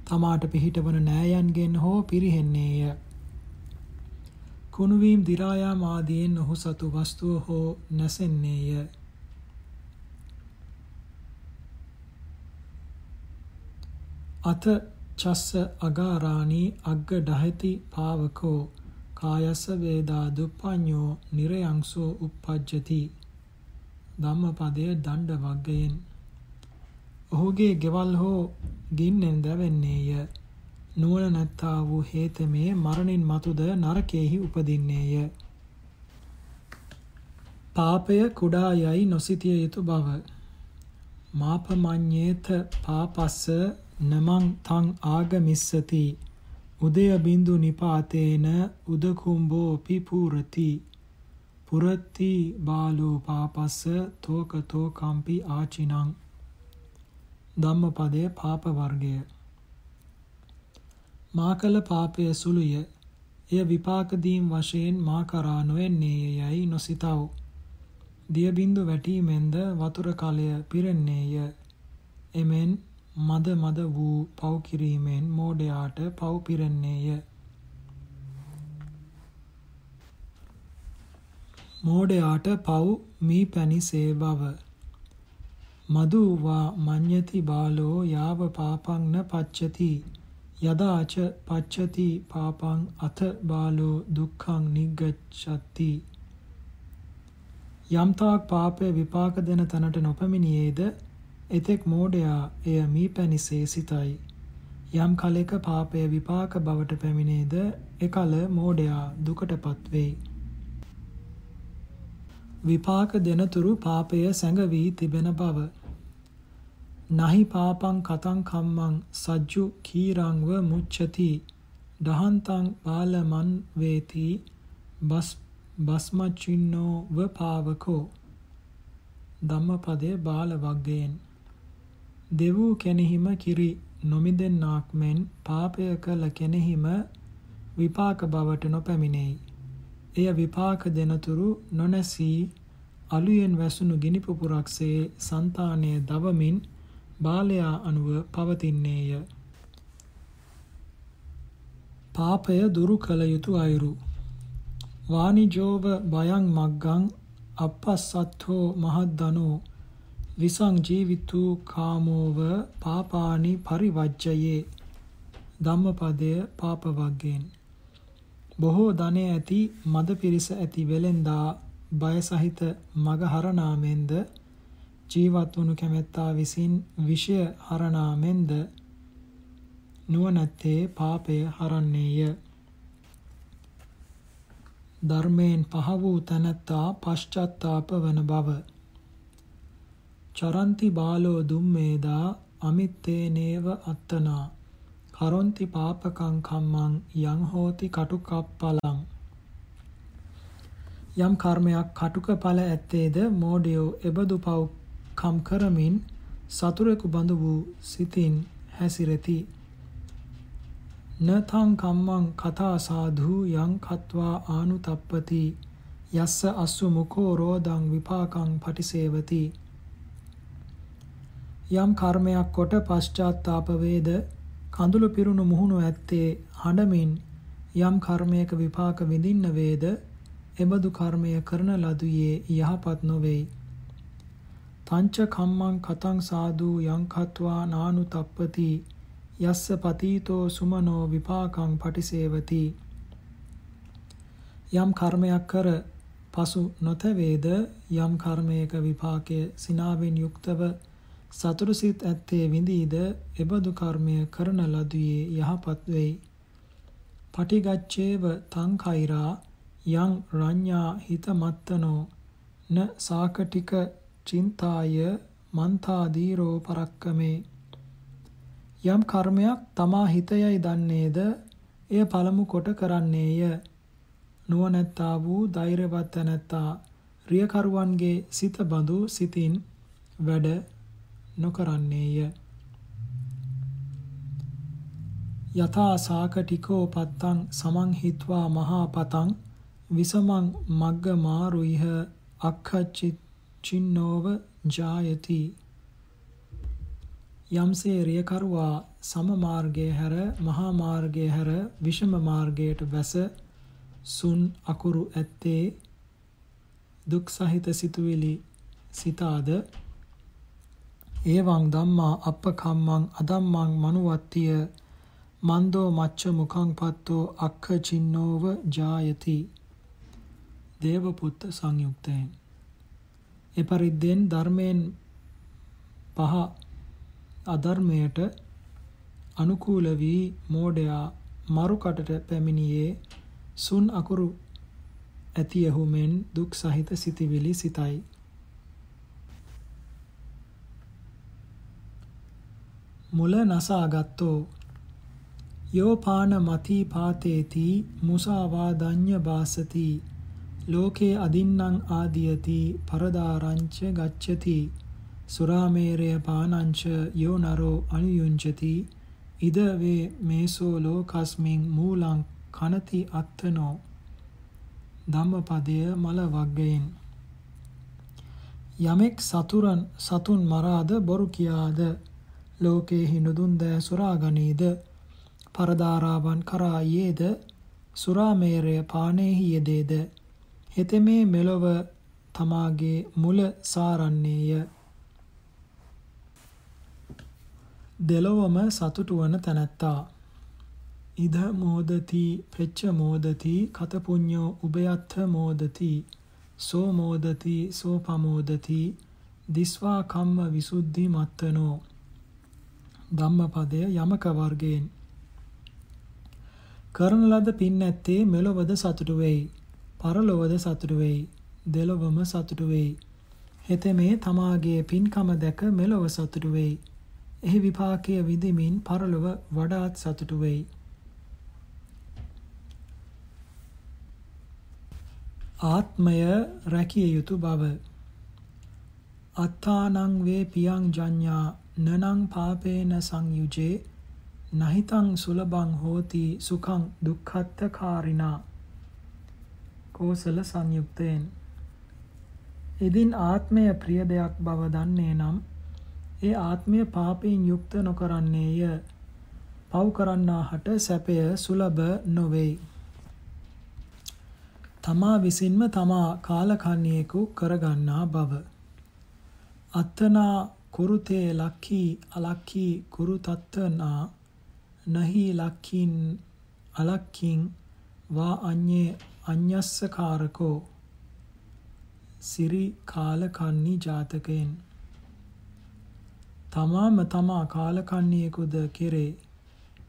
S1: තමාට පිහිටවන නෑයන්ගෙන් හෝ පිරිහෙන්නේය. කුණුවීම් දිරායාම ආදියෙන් ඔහු සතු වස්තුව හෝ නැසෙන්නේය. අත චස්ස අගාරාණී අග්ග ඩහති පාවකෝ කායස්ස වේදා දුප්පඤ්ඤෝ නිරයංසෝ uppajjati ධම්මපදය දණ්ඩ වග්ගයෙන් ඔහුගේ ගෙවල් හෝ ගින්නෙන් දැවෙන්නේය නුවණ නැත්තා වූ හේතමේ මරණින් මතුද නරකයේහි උපදින්නේය. පාපය කුඩා යයි නොසිතිය යුතු බව. මාපමඤ්ඤේත පාපස්ස නමං තං ආගමිස්සති. උදය බින්දු නිපාතේන උදකුම්බෝ පිපූරති පුරති බාලෝ පාපස්ස තෝකතෝ කම්පි ආචිනං. ධම්මපදයේ පාප වර්ගය. මා කළ පාපය සුළුය එය විපාක දීම් වශයෙන් මා කරා නොෙන්නේ යයි නොසිතව දිය බින්දු වැටීමෙන්ද වතුර කලය පිරෙන්නේය එමෙන් මද මද වූ පව් කිරීමෙන් මෝඩයාට පව් පිරෙන්නේය. මෝඩයාට පව් මී පැනිසේ බව. මදු වා මඤ්ඤති බාලෝ යාව පාපං න පච්චති යදාච පච්චති පාපං අත බාලෝ දුක්ඛං නිග්ගච්ඡති යම්තාක් පාපය විපාක දෙන තැනට නොපැමිණියේද එතෙක් මෝඩයා එය මීපැණිසේ සිතයි. යම් කලෙක පාපය විපාක බවට පැමිණේද එකල මෝඩයා දුකටපත් වෙයි. විපාක දෙනතුරු පාපය සැඟවී තිබෙන බව. නහි පාපං කතං කම්මං සජ්ජු කීරංව මුච්ඡති। දහන්තං බාලමන් වේති। බස් බස්මචින්නෝ ව පාවකෝ। ධම්මපදයේ බාල වග්ගයෙන් දෙවූ කෙනෙහිම කිරි නොමිදෙන්නාක් මෙන් පාපය කළ කෙනෙහිම විපාක බවට නොපැමිණෙයි. එය විපාක දෙනතුරු නොනැසී අලුයෙන් වැසුණු ගිනි පුපුරක්සේ సంతානය දවමින් බාලයා අනුව පවතින්නේය. පාපය දුරු කළ යුතු අයුරු. වානිජෝව බයං මග්ගං අපස්සත්තෝ මහද්දනෝ. විසං ජීවිතු කාමෝව පාපානි පරිවජ්ජයේ. ධම්මපදය පාප වග්ගෙන් බොහෝ ධනය ඇති මද පිරිස ඇති වෙලෙන්දා බය සහිත මග හරනාමෙන්ද ජීවත් වනු කැමැත්තා විසින් විෂය හරනාමෙන්ද නුවණැත්තේ පාපය හරන්නේය. ධර්මයෙන් පහ වූ තැනැත්තා පශ්චත්තාප වන බව. චරන්ති බාලෝ දුම්මේදා අමිත්තේනේව අත්තනා. කරොන්ති පාපකං කම්මං යං හෝති කටුකප්පලං. යම් කර්මයක් කටුක ඵල ඇත්තේද මෝඩයෝ එබඳු පව් කම් කරමින් සතුරෙකු බඳු වූ සිතින් හැසිරෙති. නතං කම්මං කතා සාධු යං කତ୍වා ආනුතප්පති. යස්ස අස්සු මුකෝ රෝදං විපාකං පටිසේවති. යම් කර්මයක් කොට පශ්චාත්තාප වේද? කඳුළු පිරුණු මුහුණු ඇත්තේ හඬමින් යම් කර්මයක විපාක විඳින්න වේද? එබඳු කර්මය කරන ලදුයේ යහපත් නොවේයි තංච කම්මං කතං සාදු යං කତ୍වා නානුතප්පති යස්ස පතීතෝ සුමනෝ විපාකං පටිසේවති යම් කර්මයක් කර පසු නොතවේද යම් කර්මයක විපාකය සිනාවෙන් යුක්තව සතුරු සිත් ඇත්තේ විඳීද එබඳු කර්මය කරන ලදුවේ යහපත් වෙයි. පටිගච්ඡේව තං කෛරා යං රඤ්ඤා හිතමත්තනෝ න සාකටික චින්තාය මන්තා දීරෝ පරක්කමේ යම් කර්මයක් තමා හිතයයි දන්නේද එය පළමු කොට කරන්නේය. නුවණැත්තා වූ ධෛර්යවත් තැනැත්තා රියකරුවන්ගේ සිත බඳු සිතින් වැඩ නොකරන්නේය. යථා සාකටිකෝ පත්තං සමං හිත්වා මහා පතං විසමං මග්ග මාරුයිහ අක්ඛචින්නෝව ජායති. යම්සේ රියකරුවා සම මාර්ගයේ හැර මහා මාර්ගයේ හැර විෂම මාර්ගයට බැස සුන් අකුරු ඇත්තේ දුක් සහිත සිතුවිලි සිතාද? ඒවං ධම්මා අප්පකම්මං අදම්මං මනුවත්තිය මන්දෝ මච්ච මුඛං පත්තෝ අක්ඛ චින්නෝව ජායති. දේවපුත්ත සංයුක්තයෙන්. එපරිද්දෙන් ධර්මයෙන් පහ අධර්මයට අනුකූල වී මෝඩයා මරුකටට පැමිණියේ සුන් අකුරු ඇතියහු මෙන් දුක් සහිත සිතිවිලි සිතයි. මුල නසාගත්තෝ යෝපාන මති පාතේති මුසාවාදඤ්ඤ බාසති ලෝකේ අදින්නං ආදියති පරදාරංච ගච්ඡති. සුරාමේරය පානංච යෝ නරෝ අනුයුංජති ඉද වේ මේසෝ ලෝකස්මින් මූලං කනති අත්තනෝ. ධම්මපදය මල වග්ගයෙන්. යමෙක් සතුරන් සතුන් මරාද බොරු කියාද? ලෝකේ හිනුදුන් දෑ සුරාගනීද? පරදාරාවන් කරා යේද? සුරාමේරය පානේහි යෙදේද? හෙතෙමේ මෙලොව තමාගේ මුල සාරන්නේය. දෙලොවම සතුටු වන තැනැත්තා. ඉද මෝදති පෙච්ච මෝදති කත පුඤ්ඤෝ උභයත්ථ මෝදති සෝ මෝදති සෝ පමෝදති දිස්වා කම්ම විසුද්ධි මත්තනෝ. ධම්මපදය යමක වර්ගයෙන්. කරන ලද පින් ඇත්තේ මෙලොවද සතුටු වෙයි. පරලොවද සතුටු වෙයි. දෙලොවම සතුටු වෙයි. හෙතෙමේ තමාගේ පින්කම දැක මෙලොව සතුටු වෙයි. එහි විපාකය විඳිමින් පරලොව වඩාත් සතුටු වෙයි. ආත්මය රැකිය යුතු බව. අත්තානං වේ පියං ජඤ්ඤා නනං පාපේන සංයුජේ නහිතං සුලබං හෝති සුඛං දුක්ඛත්තකාරිනා කෝසල සංයුක්තයෙන් ඉදින් ආත්මය ප්‍රිය දෙයක් බව දන්නේ නම් ඒ ආත්මය පාපයෙන් යුක්ත නොකරන්නේය. පව් කරන්නාහට සැපය සුලභ නොවේයි. තමා විසින්ම තමා කාලකන්ණියෙකු කරගන්නා බව. අත්තනා කුරුතේ ලක්ඛී අලක්ඛී කුරුතත්තනා නහි ලක්ඛින් අලක්ඛින් වා අඤ්ඤේ අඤ්ඤස්සකාරකෝ සිරි කාලකන්නි ජාතකයෙන්. තමාම තමා කාලකන්ණියෙකුද කෙරේ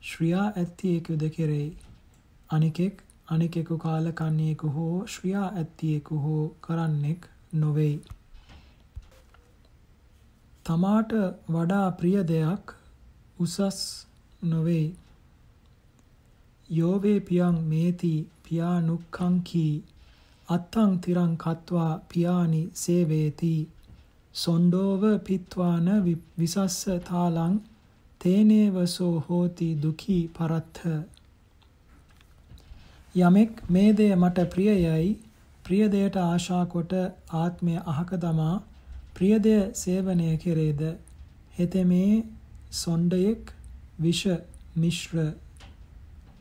S1: ශ්‍රියා ඇත්තියෙකුද කෙරේ අනිකෙක් අනිකෙකු කාලකන්ණියෙකු හෝ ශ්‍රියා ඇත්තියෙකු හෝ කරන්නෙක් නොවෙයි. තමාට වඩා ප්‍රිය දෙයක් උසස් නොවෙයි. යෝවේ පියං මේති පියානුක්ඛංකී අත්තං තිරං කତ୍වා පියානි සේවේති සොණ්ඩෝව පිත්වාන විසස්ස තාලං තේනේවසෝ හෝති දුකී පරත්ථ යමෙක් මේ දෙය මට ප්‍රියයයි ප්‍රිය දෙයට ආශා කොට ආත්මය අහක දමා ප්‍රිය දෙය සේවනය කෙරේද? හෙතෙමේ සොණ්ඩයෙක් විෂ මිශ්‍ර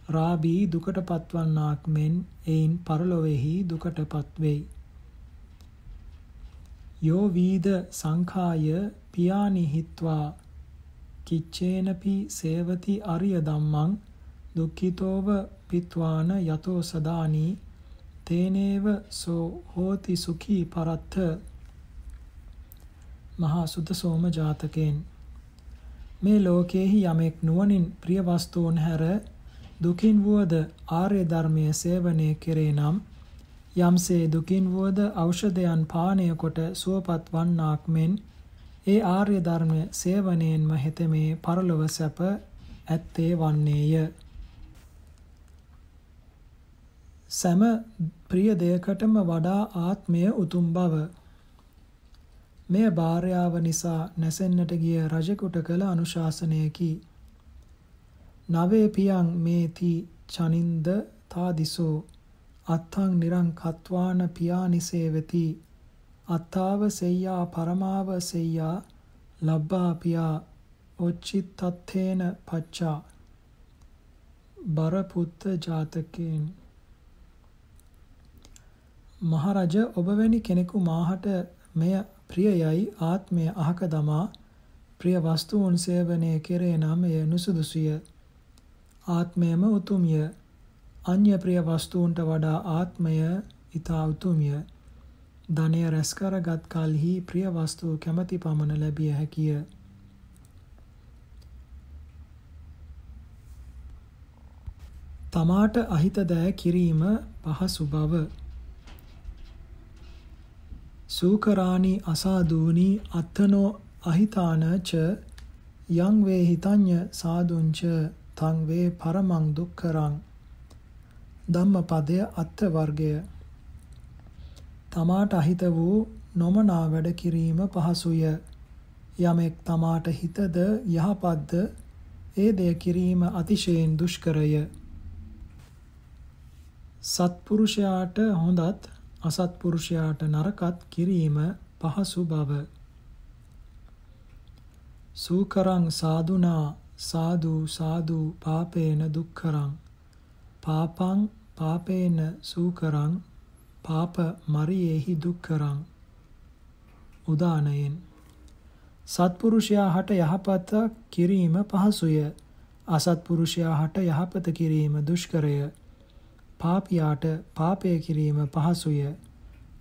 S1: රාබී දුකට පත්වන්නාක් මෙන් එයින් පරලොවෙහි දුකටපත් වෙයි යෝ වීද සංඛාය පියානි හිත්වා කිච්චේනපි සේවති අරිය ධම්මං දුක්ඛිතෝව පිත්වාන යතෝ සදානි තේනේව සෝ හෝති සුඛී පරත්ථ මහා සුද්ධ සෝම ජාතකෙන්. මේ ලෝකයේහි යමෙක් නුවණින් ප්‍රිය වස්තුන් හැර දුකින් වුවද ආර්ය ධර්මයේ සේවනය කෙරේ නම් යම්සේ දුකින් වුවද ඖෂධයන් පානය කොට සුවපත් වන්නාක් මෙන් ඒ ආර්ය ධර්මය සේවනයෙන්ම හෙතෙමේ පරලොව සැප ඇත්තේ වන්නේය. සෑම ප්‍රිය දෙයකටම වඩා ආත්මය උතුම් බව මෙය භාර්යාව නිසා නැසෙන්නට ගිය රජෙකුට කළ අනුශාසනයකි. නවේ පියං මේති චනින්ද තාදිසෝ. අත්තං නිරං කත්වාන පියානිසේවති අත්තාව සෙය්‍යා පරමාව සෙය්‍යා ලබ්බා පියා ඔච්චිත්තත්තේන පච්චා. බරපුත්ත ජාතකයෙන්. මහරජ ඔබ වැනි කෙනෙකු මාහට මෙය ප්‍රියයයි ආත්මය අහක දමා. ප්‍රිය වස්තුන් සේවනය කෙරේ නම් එය නුසුදුසුය. ආත්මයම උතුම්ය. අන්‍ය ප්‍රිය වස්තුන්ට වඩා ආත්මය ඊතා උතුම්ය. ධනය රැස් කරගත් කලෙහි ප්‍රිය වස්තු කැමැති පමණ ලැබිය හැකිය. තමාට අහිත දෑ කිරීම පහසු බව. සූකරාණි අසාදූනි අත්තනෝ අහිතාන ච යං වේ හිතඤ්ඤ සාදුංච තං වේ පරමං දුක්ඛරං. ධම්මපදය අත්ථ වර්ගය තමාට අහිත වූ නොමනා වැඩ කිරීම පහසුය. යමෙක් තමාට හිතද යහපත්ද ඒ දෙය කිරීම අතිශයින් දුෂ්කරය. සත්පුරුෂයාට හොඳත් අසත්පුරුෂයාට නරකත් කිරීම පහසු බව. සූකරං සාදුනා සාදු සාදු පාපේන දුක්ඛරං. පාපං පාපේන සූකරං පාප මරියේහි දුක්ඛරං. උදානයෙන්. සත්පුරුෂයා හට යහපත කිරීම පහසුය. අසත්පුරුෂයා හට යහපත කිරීම දුෂ්කරය. පාපියාට පාපය කිරීම පහසුය.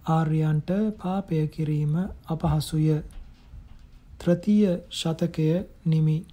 S1: ආර්යයන්ට පාපය කිරීම අපහසුය. තෘතීය ශතකය නිමි.